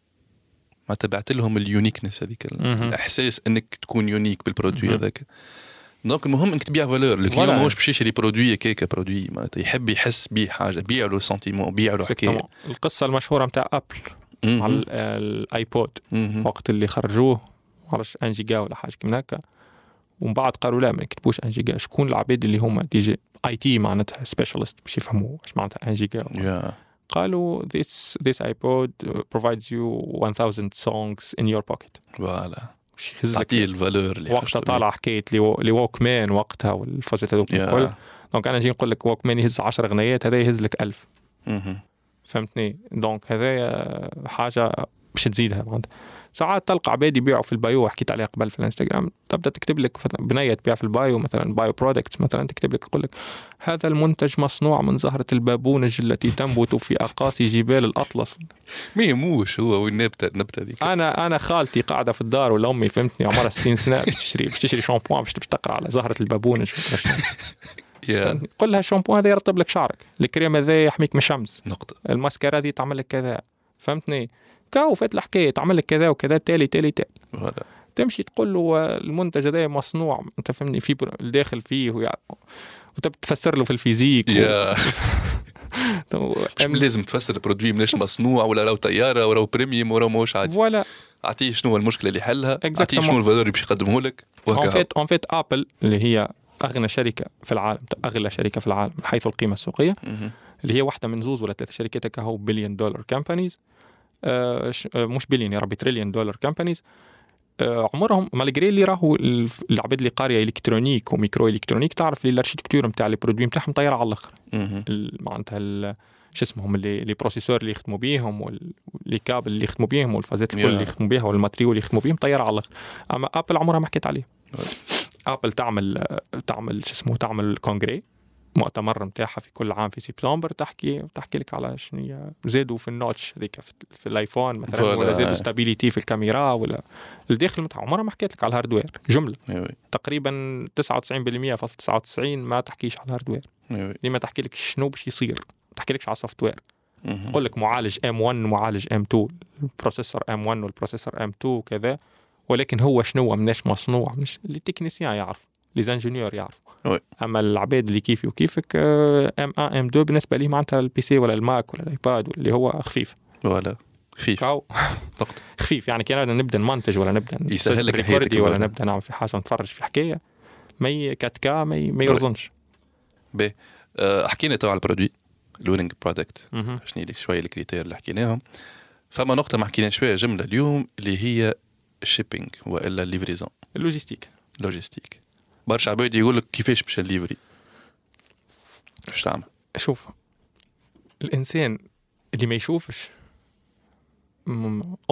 ما تبعت لهم ال uniqueness هذيك. الاحساس انك تكون unique بال produit. هذاك donc المهم انك تبيع valeur ال client. ماهوش باش يشري produit كيكه produit معناتها يحب يحس بيه حاجة بيع له sentiment بيع له حكايه. القصة المشهوره نتاع ابل. على ال- الايبود. وقت اللي خرجوه معرفش 1 جيجا ولا حاجة كيما هكا ومن بعد قالوا لا ما نكتبوش 1 جيجا شكون العباد اللي هما des IT معناتها specialist باش يفهموا إيش معناتها 1 جيجا قالوا this this iPod uh, provides you 1000 songs in your pocket. voilà تعطيه ال valeur وقتها طالع حكاية les Walkman وقتها والفازات هذوك. الكل. donc أنا نجي نقول لك Walkman يهز 10 غنيات هذا يهز لك 1000 مهم. فهمتني donc هذايا حاجة باش تزيدها معناتها ساعات تلقى عباد يبيعوا في ال bio حكيت عليها قبل في الانستغرام. تبدا تكتب لك بنية تبيع في ال bio مثلا bio products مثلا تكتب لك يقول لك هذا المنتج مصنوع من زهرة البابونج التي تنبت في أقاصي جبال الأطلس. ما يهموش هو وين نبته النبتة ذيك. أنا أنا خالتي قاعدة في الدار ولا امي فهمتني عمرها 60 سنة. باش تشتري باش تشتري شامبوان باش تقرا على زهرة البابونج. فهمتني؟ قل لها الشامبوان هذا يرطب لك شعرك. الكريم هذا يحميك من الشمس نقطة. الماسكارا دي تعمل لك كذا. فهمتني؟ كاو فات الحكاية تعمل لك كذا وكذا تالي تالي تالي. تمشي تقول له المنتج هذا مصنوع انت فهمني في الداخل فيه ويع... وتبي تفسر له في ال physique و... مش لازم تفسر ال produit مناش مصنوع ولا راهو طيارة ولا premium ولا موش عادي. voilà. اعطيه شنو هو المشكلة اللي Exactement. اعطيه شنو ال valeur اللي باش يقدمه لك en fait en fait Apple اللي هي أغنى شركة في العالم أغلى شركة في العالم حيث القيمة السوقية. اللي هي واحدة من زوز ولا ثلاث شركات هكا هو billion dollar companies مش بليون يا ربي trillion dollar companies آه عمرهم مالجري اللي راهو العباد اللي قارية électronique و micro-électronique تعرف اللي ال architecture نتاع les produits نتاعهم طايره على الآخر. معناتها شو اسمهم اللي les processeurs اللي يخدموا بيهم و les câbles اللي يخدموا بيهم والفازات الكل. اللي يخدموا بيها و les matériaux اللي يخدموا بيهم طياره على الآخر. أما Apple عمرها ما حكيت عليه. Apple تعمل تعمل شو اسمه تعمل congrès مؤتمر نتاعها في كل عام في سبتمبر تحكي تحكي لك على شنو هي زادوا في ال notch هذيك في, الآيفون مثلا. ولا زادوا stabilité في الكاميرا ولا الداخل نتاع عمرها ما حكيت لك على ال hardware جملة. oui. تقريبا 99% ما تحكيش على ال hardware oui oui. ديما تحكي لك شنو باش يصير. ما تحكي لكش على ال software. تقول لك معالج M 1 ومعالج M 2 ال processeur M 1 وال processeur M 2 وكذا ولكن هو شنو مناش مصنوع مش اللي technicien يعرف. les ingénieurs يعرف oui. أما العباد اللي كيفي وكيفك M 1 M 2 بالنسبة لي معناتها ال PC ولا الماك ولا الايباد اللي هو خفيف. voilà. خفيف. نقطة. خفيف يعني كان نبدأ نمنتج ولا نبدأ يسهل لك حياتك ولا ولا. نبدأ نعمل في حاجة نتفرج في حكاية. ما ي- en tout cas ما يرزنش آه، حكينا تو على ال produit ال winning product. شنو اللي شوية ال critères اللي حكيناهم. فما نقطة ما حكينا شوية جملة اليوم اللي هي ال shipping وإلا ال livraison ال logistique logistique برشا عباد يقول لك كيفاش باش الليفري باش تعمل شوف الإنسان اللي ما يشوفش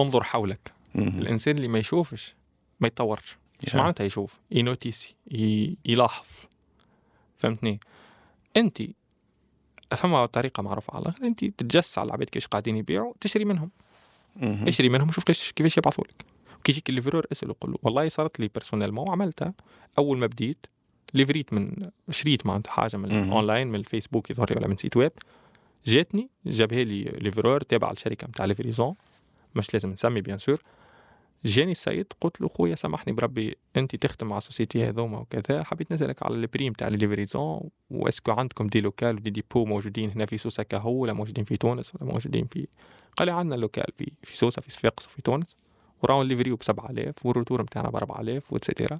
انظر حولك. الإنسان اللي ما يشوفش ما يتطورش. إيش يا. معناتها يشوف ي notice ي- يلاحظ. فهمتني؟ انت فما طريقه معروفة على الآخر انت تتجس على العباد كيفاش قاعدين يبيعوا تشري منهم. مهم. اشتري منهم وشوف كيفاش كيفاش يبعثوا لك. كي يجيك ال livreur اسأله قول له والله صارت لي personnellement وعملتها أول ما بديت livrer من شريت معناتها حاجة من مهم. اونلاين من الفيسبوك يظهر لي ولا من site web جاتني جابها لي livreur تابع الشركة نتاع livraison مش لازم نسمي bien sûr جاني السيد قلت له خويا سامحني بربي أنت تخدم مع ال société هذوما وكذا حبيت نسألك على ال prix تاع livraison و est-ce que عندكم des locaux و des dépôts موجودين هنا في سوسة كهو ولا موجودين في تونس ولا موجودين في قال لي عندنا local في في سوسة في صفاقس وفي تونس. وراهو ال livré ب 7000 وال retour نتاعنا ب 4000 و et cetera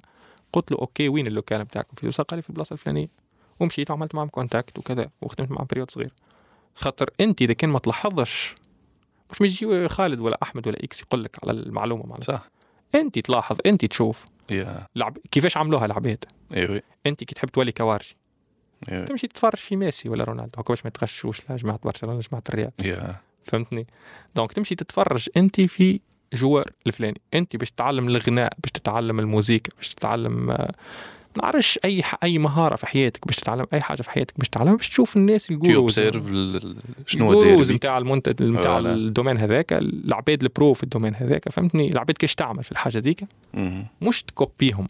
قلت له ok وين ال local نتاعكم في سوسه قال لي في البلاصة الفلانية. ومشيت وعملت معهم contact وكذا وخدمت معهم période صغير. خاطر أنت إذا كان ما تلاحظش مش بيجي خالد ولا أحمد ولا X يقول لك على المعلومة معناتها صح. أنت تلاحظ أنت تشوف. يا. لعب كيفاش عملوها العباد أيوه أنت كي تحب تولي كوارجي أيوه تمشي تتفرج في ميسي ولا رونالدو. هكا باش ما تغشوش لا جماعة برشلونة جماعة الريال. يا. فهمتني؟ donc تمشي تتفرج أنت في جوار الفلاني. انت باش تتعلم الغناء باش تتعلم الموسيقى باش تتعلم آه، نعرفش أي ح... أي مهارة في حياتك باش تتعلم أي حاجة في حياتك باش تتعلمها باش تشوف الناس ال gourous شنو هو ال gourous نتاع المنتج نتاع. ال domaine هذاك العباد ال pro في ال domaine هذاك فهمتني؟ العباد كيش تعمل في الحاجة ذيك. مش تكوبيهم.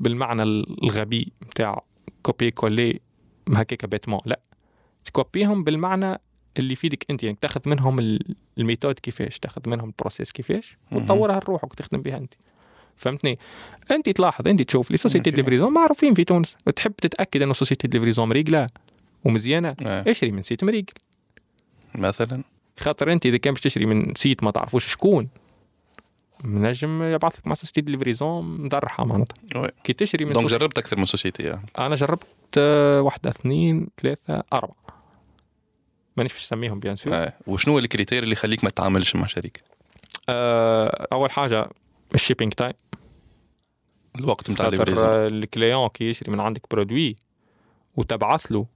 بالمعنى الغبي نتاع copier-coller هكاك bêtement لا. تكوبيهم بالمعنى اللي يفيدك أنت يعني تاخذ منهم ال- الméthode كيفاش تاخذ منهم ال process كيفاش. وتطورها لروحك وتخدم بها أنت فهمتني أنت تلاحظ أنت تشوف les sociétés ok. de livraison معروفين في تونس تحب تتأكد أنه société de livraison مريقلة ومزيانة آه. اشري من site مريقل مثلا خاطر أنت إذا كان باش تشري من site ما تعرفوش شكون نجم يبعث لك مع société de livraison مدرحة معناتها. كي تشري من donc جربت أكثر من société يعني. أنا جربت آه، واحدة اثنين ثلاثة أربعة مانيش باش نسميهم bien sûr آه. وشنو ال critère اللي يخليك ما تتعاملش مع شركه آه، أول حاجة ال shipping time الوقت نتاع آه، ال client كي يشري من عندك produit وتبعث له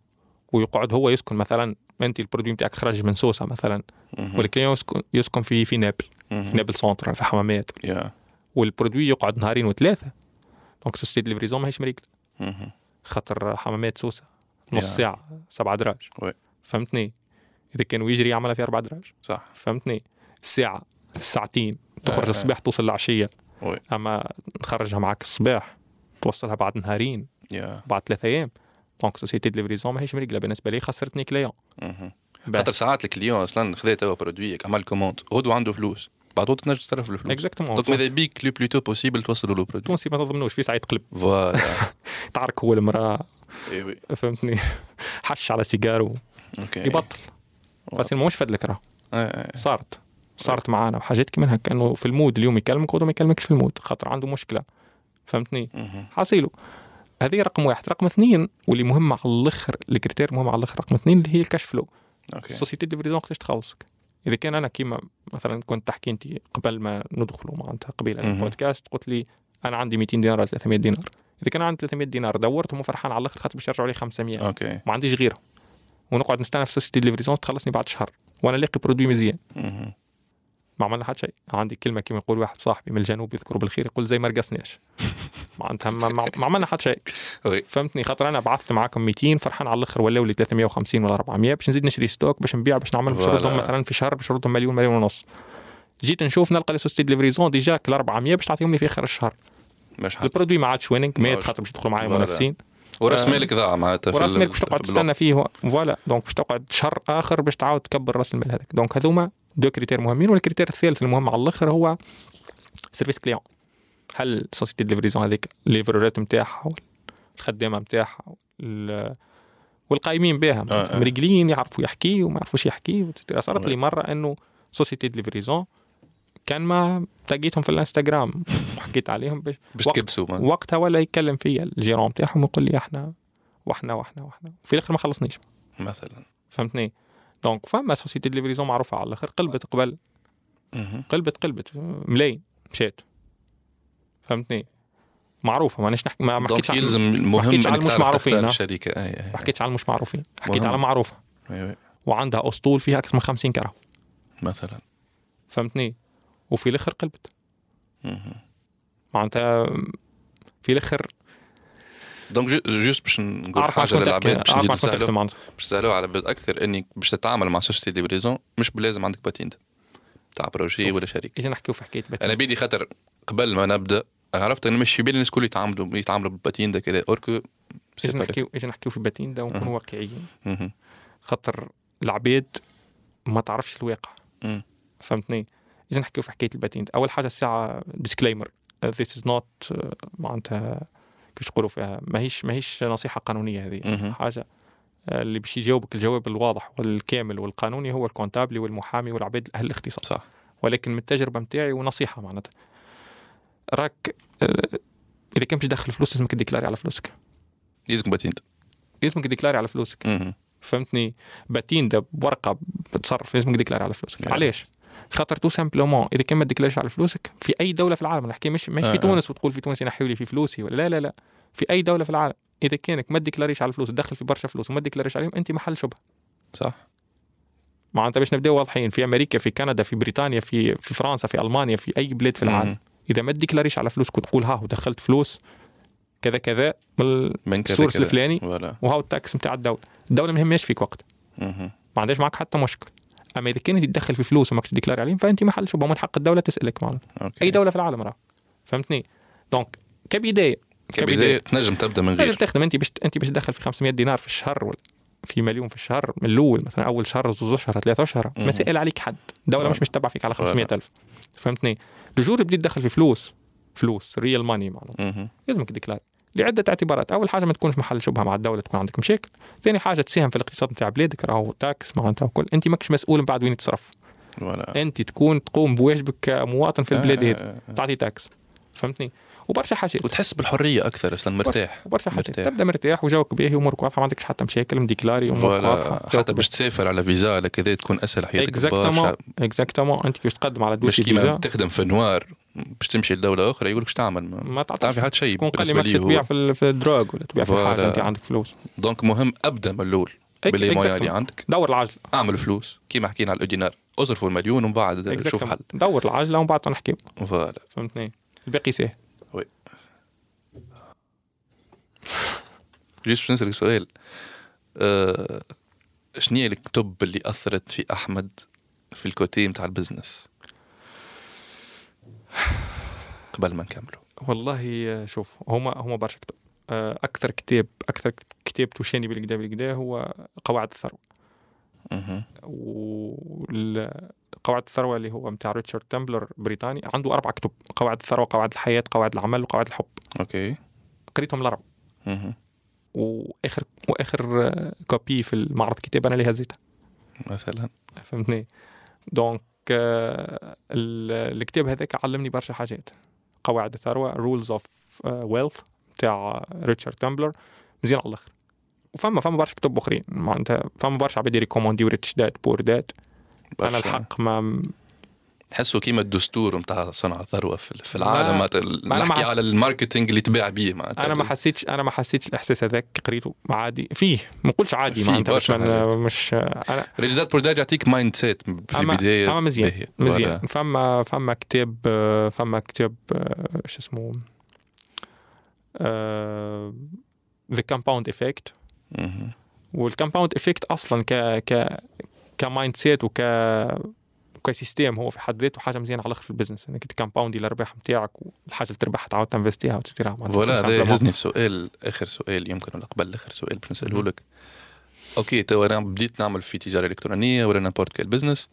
ويقعد هو يسكن مثلا أنت ال produit نتاعك خرج من سوسة مثلا. وال client يسكن, في في نابل. في. نابل centre في حمامات. وال produit يقعد نهارين وثلاثة. donc société livraison ماهيش مريقله. خاطر حمامات سوسة. نص. ساعة سبعة دراج. فهمتني؟ إذا كان يجري يعملها في أربع دراج. صح. فهمتني؟ ساعة ساعتين تخرج آه. الصباح توصل العشية. oui. أما تخرجها معك الصباح توصلها بعد نهارين يا. بعد ثلاثة أيام. donc société de livraison ماهيش مريقلة. بالنسبة لي خسرتني client. خاطر ساعات الكليون أصلا خذا توا برودويك عمل كوموند غدوه عنده فلوس. بعد تنجم تصرف الفلوس اكزاكتومون دونك ماذا بيك لو بلوتو بوسيبل توصلوا له برودوي التونسي ما تظلمنوش في ساعة قلب فوالا تعرك هو المرأة. إي وي. فهمتني؟ حش على سيجارو. أوكي. يبطل. بس ماهوش فد لك راه. آه، آه. صارت. صارت معانا. وحاجات كي هكا انه في المود اليوم يكلمك وغدا ما يكلمكش في المود. خاطر عنده مشكلة. فهمتني. حاصيله. هذه رقم واحد. رقم اثنين واللي مهم على الآخر الكريتير مهم على الآخر رقم اثنين اللي هي الكاش فلو ok. ال société de livraison وقتاش تخلصك. إذا كان أنا كيما مثلا كنت تحكي أنت قبل ما ندخلوا معناتها قبيل. البودكاست قلت لي أنا عندي 200 دينار ولا 300 دينار. إذا كان عندي 300 دينار دورتهم وفرحان على الآخر خاطر باش يرجعوا لي 500 ok. ما عنديش غيرهم. ونقعد نستنى في société de livraison تخلصني بعد شهر وأنا لاقي produit مزيان. ما عملنا حتى شيء عندي كلمة كما يقول واحد صاحبي من الجنوب يذكره بالخير يقول زي ما رقصناش معناتها ما, عملنا حتى شيء. فهمتني خاطر أنا بعثت معاكم 200 فرحان على الأخر ولاو لي 350 ولا 400 باش نزيد نشري stock باش نبيع باش نعمل باش. نردهم مثلا في شهر باش نردهم مليون مليون ونص جيت نشوف نلقى لي société livraison déjà ال 400 باش تعطيهم لي في آخر الشهر ال produit ما عادش winning مات. خاطر باش يدخلوا معايا. منافسين وراس. مالك ضاع معناتها وراس ال- مالك باش تقعد تستنى فيه voilà donc باش تقعد شهر آخر باش تعاود تكبر راس المال هذاك donc هذوما deux critères مهمين وال critère الثالث المهم على الأخر هو service client هل société livraison هذيك ال livreur ات نتاعها الخدامه نتاعها وال- والقايمين بها آه، آه. مريقلين يعرفوا يحكي وما يعرفوش يحكي صارت آه. لي مرة إنه société livraison كان ما تلاقيتهم في الانستغرام. وحكيت عليهم باش باش وقت-. وقتها ولا يتكلم فيا ال gérant نتاعهم ويقول لي إحنا وإحنا وإحنا وإحنا. في الآخر ما خلصنيش. مثلا. فهمتني؟ donc فما société de livraison معروفة على الآخر قلبت قبل. قلبت قلبت. ملايين. مشات فهمتني؟ معروفة مانيش نحكي ما حكيتش على يلزم مهم حكيتش على تعرف معروفين، تختار ها. الشركة اي اي ما حكيتش على المش معروفين. حكيت مهم. على معروفة. أي. أي. وعندها أسطول فيها أكثر من 50 كرة. مثلا. فهمتني؟ وفي الآخر قلبت. معناتها في الآخر دونك جو- جوست باش نقول حاجة للعباد باش معناتها باش نسألوا على العباد أكثر انك باش تتعامل مع سوسيتي دي بريزون مش بلازم عندك باتيندا تاع بروجي. ولا شركه أجي نحكيو في حكاية باتين أنا بيدي خاطر قبل ما نبدأ عرفت إنه مش في بالي الناس الكل يتعاملوا يتعاملوا بالباتيندا كذا اوركو أجي نحكيو أجي نحكيو في باتين ده ونكونوا. واقعيين. خاطر العباد ما تعرفش الواقع. فهمتني إذا نحكيو في حكاية الباتين أول حاجة الساعة ديسكليمر ذيس از نوت معناتها كيفاش نقولوا فيها ماهيش ماهيش نصيحة قانونية هذه. حاجة آه، اللي باش يجاوبك الجواب الواضح والكامل والقانوني هو الكونتابلي والمحامي والعباد أهل الاختصاص صح. ولكن من التجربة نتاعي ونصيحة معناتها. راك آه، إذا كان باش تدخل فلوس لازمك تديكلاري على فلوسك. يلزم patente لازمك تديكلاري على فلوسك. فهمتني؟ patente بورقة بتصرف لازمك ديكلاري على فلوسك. يعني. علاش؟ خاطر tout simplement إذا كان ما ديكلاريش على فلوسك في أي دولة في العالم نحكي مش مش آه، في آه. تونس وتقول في تونس ينحيوا لي في فلوسي ولا لا لا لا. في أي دولة في العالم. إذا كانك ما ديكلاريش على الفلوس تدخل في برشا فلوس وما ديكلاريش عليهم أنت محل شبهة. صح. معناتها باش نبداو واضحين في أمريكا في كندا في بريطانيا في في فرنسا في ألمانيا في أي بلاد في العالم. إذا ما ديكلاريش على فلوسك وتقول ها ودخلت فلوس كذا كذا من من ال source. الفلاني وهاو ال taxe نتاع الدولة. الدولة ما يهمهاش فيك وقت. ما عندهاش معك حتى مشكل. اما اذا كانت تدخل في فلوس وماكش ديكلاري عليهم فأنت محل شبهه من حق الدولة تسألك معنا okay. أي دولة في العالم راه فهمتني؟ donc كبداية كبداية تنجم تبدأ من تنجم غير. تخدم أنت باش أنت باش تدخل في 500 دينار في الشهر ولا في مليون في الشهر من الأول مثلا أول شهر زوز اشهر ثلاثة اشهر. ما سائل عليك حد. الدولة آه. مش متبع فيك على 500 ألف. فهمتني؟ ال jour بديت تدخل في فلوس فلوس real money معناتها مهم. لازمك تديكلاري لعدة اعتبارات. أول حاجة ما تكونش محل شبهة مع الدولة تكون عندك مشاكل. ثاني حاجة تساهم في الاقتصاد نتاع بلادك راهو taxe معناتها وكل أنت ماكش مسؤول من بعد وين تصرف voilà أنت تكون تقوم بواجبك كمواطن في البلاد آه، هذه. آه، آه. تعطي taxe فهمتني؟ وبرشا حاجات. وتحس بالحرية أكثر أصلا مرتاح. وبرشا حاجات. مرتاح. تبدأ مرتاح وجوك باهي وأمورك واضحة ما عندكش حتى مشاكل مديكلاري امورك واضحة. حتى باش تسافر على فيزا على كذا تكون أسهل حياتك exactement برشا. exactement أنت كيفاش تقدم على dossier كيما فيزا؟ تخدم في noir باش تمشي لدولة أخرى يقول لك إيش تعمل؟ ما- ما تعطيش حتى شيء شكون قال لي تبيع في في ال drogue ولا تبيع في حاجة. أنت عندك فلوس. donc مهم ابدا من الأول ب les moyens اللي. عندك. دور العجلة. أعمل فلوس كيما حكينا على الأودينار. أصرفوا المليون ومن بعد شوف. حل. دور العجلة ومن بعد نحكي voilà. فهمتني؟ الباقي سهل. جيت باش نسألك سؤال. أه شنو هي الكتب اللي أثرت في أحمد في ال côté نتاع ال business؟ قبل ما نكملوا. والله آه، شوف هما هما برشا كتب. آه، أكثر كتاب أكثر كتاب توشاني بالكدا بالكدا هو قواعد الثروة. وقواعد الثروة اللي هو متاع ريتشارد تمبلر بريطاني عنده أربع كتب. قواعد الثروة قواعد الحياة قواعد العمل وقواعد الحب. okay. قريتهم الأربع. مهم. وآخر وآخر آه، copie في المعرض كتاب أنا اللي هزيتها. مثلا؟ فهمتني؟ donc آه، الكتاب هذاك علمني برشا حاجات. قواعد الثروة Rules of Wealth تاع ريتشارد تمبلر مزيان على الآخر. وفما فما برشا كتب أخرين. معناتها فما برشا عباد ريكومونديو Rich Dad Poor Dad أنا. الحق ما تحسوا كيما الدستور نتاع صنع الثروة في العالم ما- نحكي على ال marketing اللي تباع به معناتها أنا ما حسيتش أنا ما حسيتش الإحساس هذاك قريته عادي فيه ما نقولش عادي معناتها حاجات. مش أنا Rich Dad Poor Dad يعطيك mindset في أما- البداية أما مزيان. مزيان. فما فما كتاب فما كتاب آه، شو اسمه The Compound Effect. وال Compound Effect أصلا ك ك ك mindset وك ك système هو في حد ذاته حاجة مزيانة على الأخر في ال business إنك تكمباوندي الأرباح نتاعك والحاجة اللي تربحها تعاود تنفستيها وتسيرها voilà هذا يهزني سؤال آخر سؤال يمكن ولا قبل آخر سؤال باش نساله مهم. لك. okay تو أنا بديت نعمل في تجارة إلكترونية ولا n'importe quel business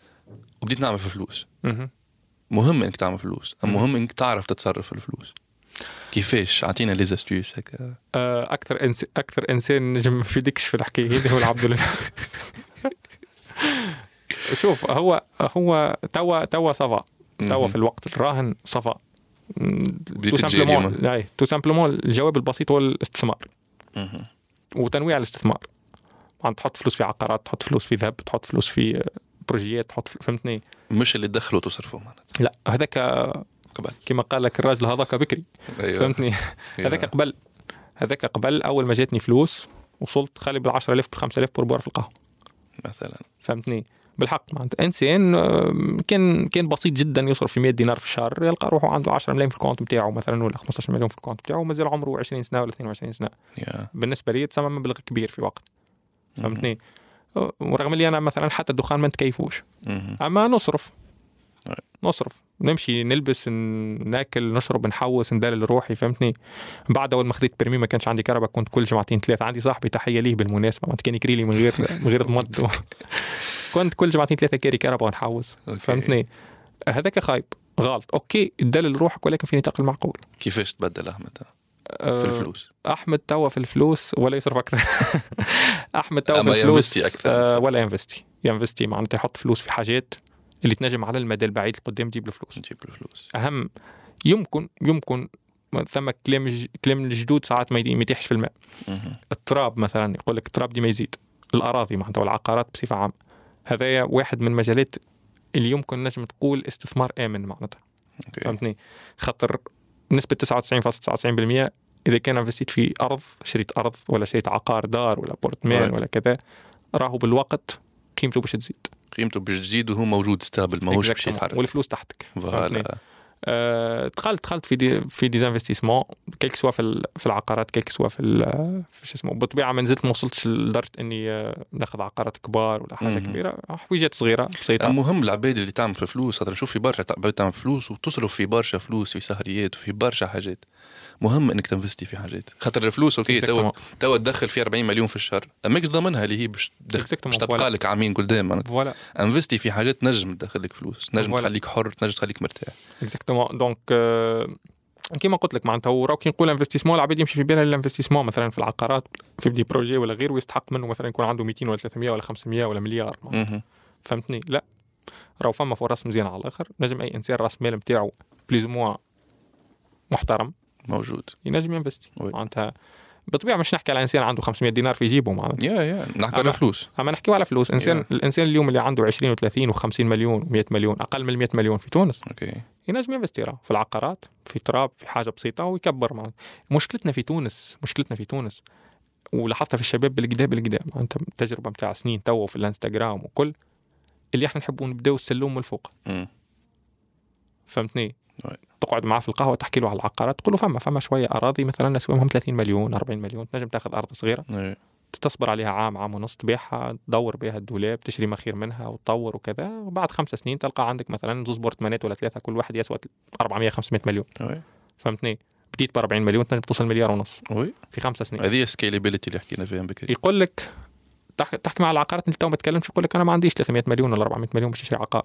وبديت نعمل في فلوس. مهم. إنك تعمل فلوس مهم. المهم إنك تعرف تتصرف في الفلوس؟ كيفاش؟ أعطينا les astuces هيك أكثر إنس... أكثر إنسان نجم يفيدكش في الحكاية هذه هو العبد شوف هو هو توا توا صفا. توا في الوقت الراهن صفا. tout simplement tout simplement الجواب البسيط هو الاستثمار. وتنويع الاستثمار. يعني تحط فلوس في عقارات تحط فلوس في ذهب تحط فلوس في بروجيات تحط فهمتني؟ مش اللي تدخلوا تصرفوا معناتها. لا هذاك قبل. كما قال لك الراجل هذاك بكري. أيوه. فهمتني؟ هذاك قبل هذاك قبل أول ما جاتني فلوس وصلت خالي بال 10000 بال 5000 pourboire في القهوة. مثلا. فهمتني؟ بالحق معناتها. إنسان آه، كان كان بسيط جدا يصرف في 100 دينار في الشهر يلقى روحه عنده 10 ملايين في ال compte نتاعو مثلا ولا 15 مليون في ال compte نتاعو ومازال عمره 20 سنة ولا 22 سنة. يا. بالنسبة لي تسمى مبلغ كبير في وقت. فهمتني؟ آه، ورغم اللي أنا مثلا حتى الدخان ما نتكيفوش. أما نصرف. نصرف. نمشي نلبس ناكل نشرب نحوس ندلل روحي فهمتني؟ بعد أول ما خذيت permis ما كانش عندي كرهبة كنت كل جمعتين ثلاثة. عندي صاحبي تحية ليه بالمناسبة ما كان يكري لي من غير من غير ضمان كنت كل جمعتين ثلاثة كاري كرهبة ونحوس. فهمتني؟ هذاك خايب. غلط. okay تدلل روحك ولكن في نطاق المعقول. كيفاش تبدل أحمد؟ في أه، الفلوس. أحمد توا في الفلوس ولا يصرف أكثر. أحمد توا في الفلوس أكثر، آه،. ولا ينفستي. ينفستي معناتها يحط فلوس في حاجات اللي تنجم على المدى البعيد قدام تجيب له فلوس. نجيب له فلوس. أهم يمكن يمكن ثم كلام ج- كلام الجدود ساعات ما ما يتيحش في الماء. التراب مثلا يقول لك التراب ديما يزيد. الأراضي معناتها والعقارات بصفة عامة. هذايا واحد من المجالات اللي يمكن نجم تقول استثمار آمن معناتها. okay. فهمتني؟ خاطر نسبة 99.99% إذا كان انفستيت في أرض شريت أرض ولا شريت عقار دار ولا appartement right. ولا كذا راهو بالوقت قيمته باش تزيد. قيمته باش تزيد وهو موجود stable ماهوش باش. يتحرك. والفلوس تحتك؟ voilà. دخلت دخلت في des في des investissements que ce soit في في العقارات que ce soit في في شو اسمه بالطبيعه ما نزلت ما وصلتش لدرجة إني آه، ناخذ عقارات كبار ولا حاجة. كبيرة. حويجات صغيرة بسيطة. المهم العباد اللي تعمل في فلوس خاطر نشوف في برشا عباد تعمل فلوس وتصرف في برشا فلوس في سهريات وفي برشا حاجات. مهم إنك تنفستي في حاجات. خاطر الفلوس OK Exactement. توا تدخل في 40 مليون في الشهر. ماكش ضامنها اللي هي باش. تبقى لك عامين قدام. voilà انفستي في حاجات نجم تدخل لك فلوس. نجم. تخليك حر نجم تخليك مرتاح. exactement donc آه، كيما قلت لك معناتها وراو كي نقول investissement العباد يمشي في بالها ال investissement مثلا في العقارات في ب des projets ولا غيره ويستحق منه مثلا يكون عنده 200 ولا 300 ولا 500 ولا مليار. فهمتني؟ لا. راهو فما فرص مزيانة على الآخر. نجم أي إنسان راس مال نتاعو plus ou moins محترم. موجود. ينجم ينفستي. معناتها بالطبيعة مش نحكي على إنسان عنده 500 دينار في جيبه معناتها. يا يا نحكي على فلوس. أما نحكيو على فلوس إنسان Yeah. الإنسان اليوم اللي عنده 20 و30 و50 مليون و100 مليون أقل من 100 مليون في تونس OK. ينجم ينفستي في العقارات في تراب في حاجة بسيطة ويكبر معناتها مشكلتنا في تونس مشكلتنا في تونس ولاحظتها في الشباب بالكدا بالكدا معناتها التجربه نتاع سنين توا في الانستغرام وكل اللي إحنا نحبوا نبداو السلوم من الفوق مم. فهمتني؟ oui. تقعد معاه في القهوة تحكي له على العقارات تقول له فما فما شوية أراضي مثلا نسويهم 30 مليون 40 مليون تنجم تاخذ أرض صغيرة. تصبر عليها عام عام ونص تبيعها تدور بها الدولاب تشري مخير منها وتطور وكذا. وبعد خمس سنين تلقى عندك مثلا زوز بورتمانات ولا ثلاثة كل واحد يسوى 400 500 مليون. oui فهمتني؟ بديت ب 40 مليون تنجم توصل مليار ونص oui في خمسة سنين. هذه scalability اللي حكينا فيها بكري. يقول لك تحكي, تحكي مع العقارات أنت تو ما تكلمش يقول لك أنا ما عنديش 300 مليون ولا 400 مليون باش نشري عقار.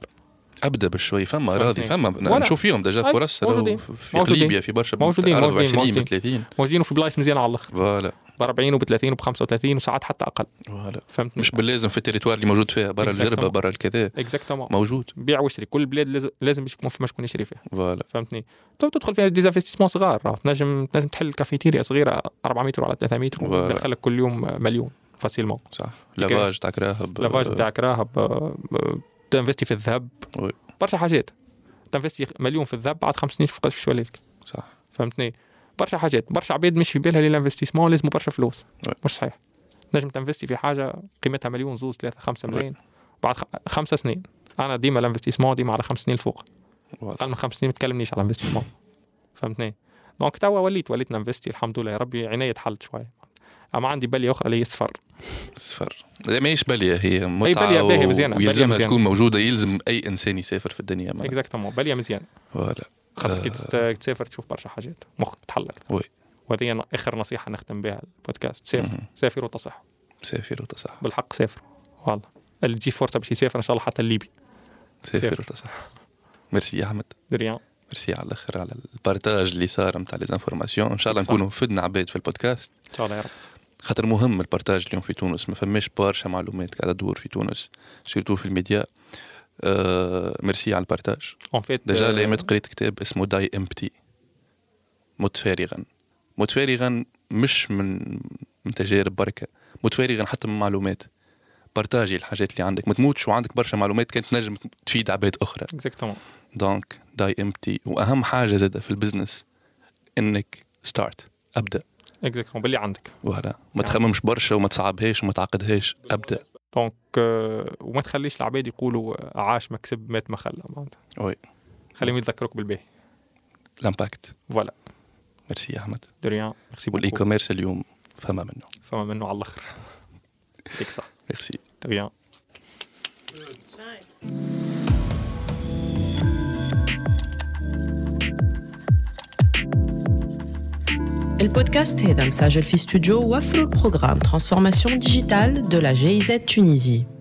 أبدأ بشوي فما. أراضي فما. نشوف فيهم déjà أي، فرص موجودين. في موجودين. ليبيا في برشا موجودين، موجودين، 20 ب موجودين. 30 موجودين وفي بلايص مزيانة على الأخر. voilà. ب 40 وب 30 وب 35 وساعات حتى أقل. voilà. فهمتني. مش باللازم في ال territoire اللي موجود فيها برا الجربة. برا الكذا. exactement موجود. بيع واشتري. كل بلاد لازم باش يكون فما شكون يشري فيها. voilà. فهمتني. تدخل فيها des investissements صغار تنجم تنجم تحل كافيتيريا صغيرة 4 متر على 3 متر voilà. وتدخل لك كل يوم مليون facilement صح. lavage تاع كراهب lavage بتاع كراهب تنفستي في الذهب. oui. برشا حاجات. تنفستي مليون في الذهب بعد خمس سنين شوف قداش شوي لك. صح. فهمتني؟ برشا حاجات. برشا عباد مش في بالها لل investissement لازم برشا فلوس. oui. مش صحيح. نجم تنفستي في حاجة قيمتها مليون زوز ثلاثة خمسة oui. ملايين. بعد خمسة سنين. أنا ديما ال investissement ديما على خمس سنين الفوق. أقل من خمس سنين ما تكلمنيش على ال investissement فهمتني؟ donc توا وليت وليت ننفستي الحمد لله. يا ربي عيني تحلت شوي اما عندي بلية أخرى اللي هي السفر سفر. لا ماهيش بلية هي متعة بلية باهية مزيانة، بلية ويلزمها. تكون موجودة يلزم أي إنسان يسافر في الدنيا. exactement بلية مزيان voilà. خاطر كي آه. تست- تسافر تشوف برشا حاجات. مخك تحلك oui. وهذه آخر نصيحة نختم بها البودكاست. سافر. سافر وتصح. سافر وتصح. بالحق سافر. والله. اللي تجي فرصه باش يسافر إن شاء الله حتى لليبيا سافر. وتصح. ميرسي يا أحمد. de rien. merci على الأخر على ال partage اللي صار نتاع les informations إن شاء الله. نكونوا فدنا عباد في البودكاست. إن شاء الله يا رب. خاطر مهم ال partage اليوم في تونس. ما فماش برشا معلومات قاعدة تدور في تونس surtout في الميديا. آه ميرسي على ال partage. en fait déjà الأيامات قريت كتاب اسمه Die Empty مت فارغا. مت فارغا مش من من تجارب بركة. مت فارغا حتى من معلومات. بارتاجي الحاجات اللي عندك. ما تموتش وعندك برشا معلومات كانت نجم تفيد عباد أخرى. exactement donc Die Empty وأهم حاجة زادة في ال business إنك start أبدأ. exactement باللي عندك voilà ما. تخممش برشا وما تصعبهاش وما تعقدهاش. أبدأ. donc آه، وما تخليش العباد يقولوا عاش ما كسب مات ما خلى. معناتها. oui خليهم يتذكروك بالباهي. ال impact voilà merci يا احمد de rien merci وال e-commerce اليوم فما منه فما منه على الآخر يعطيك صح merci de rien البودكاست هذا مسجل في استوديو وفروا البروغرام ترانسفورماسيون ديجيتال de la GIZ Tunisie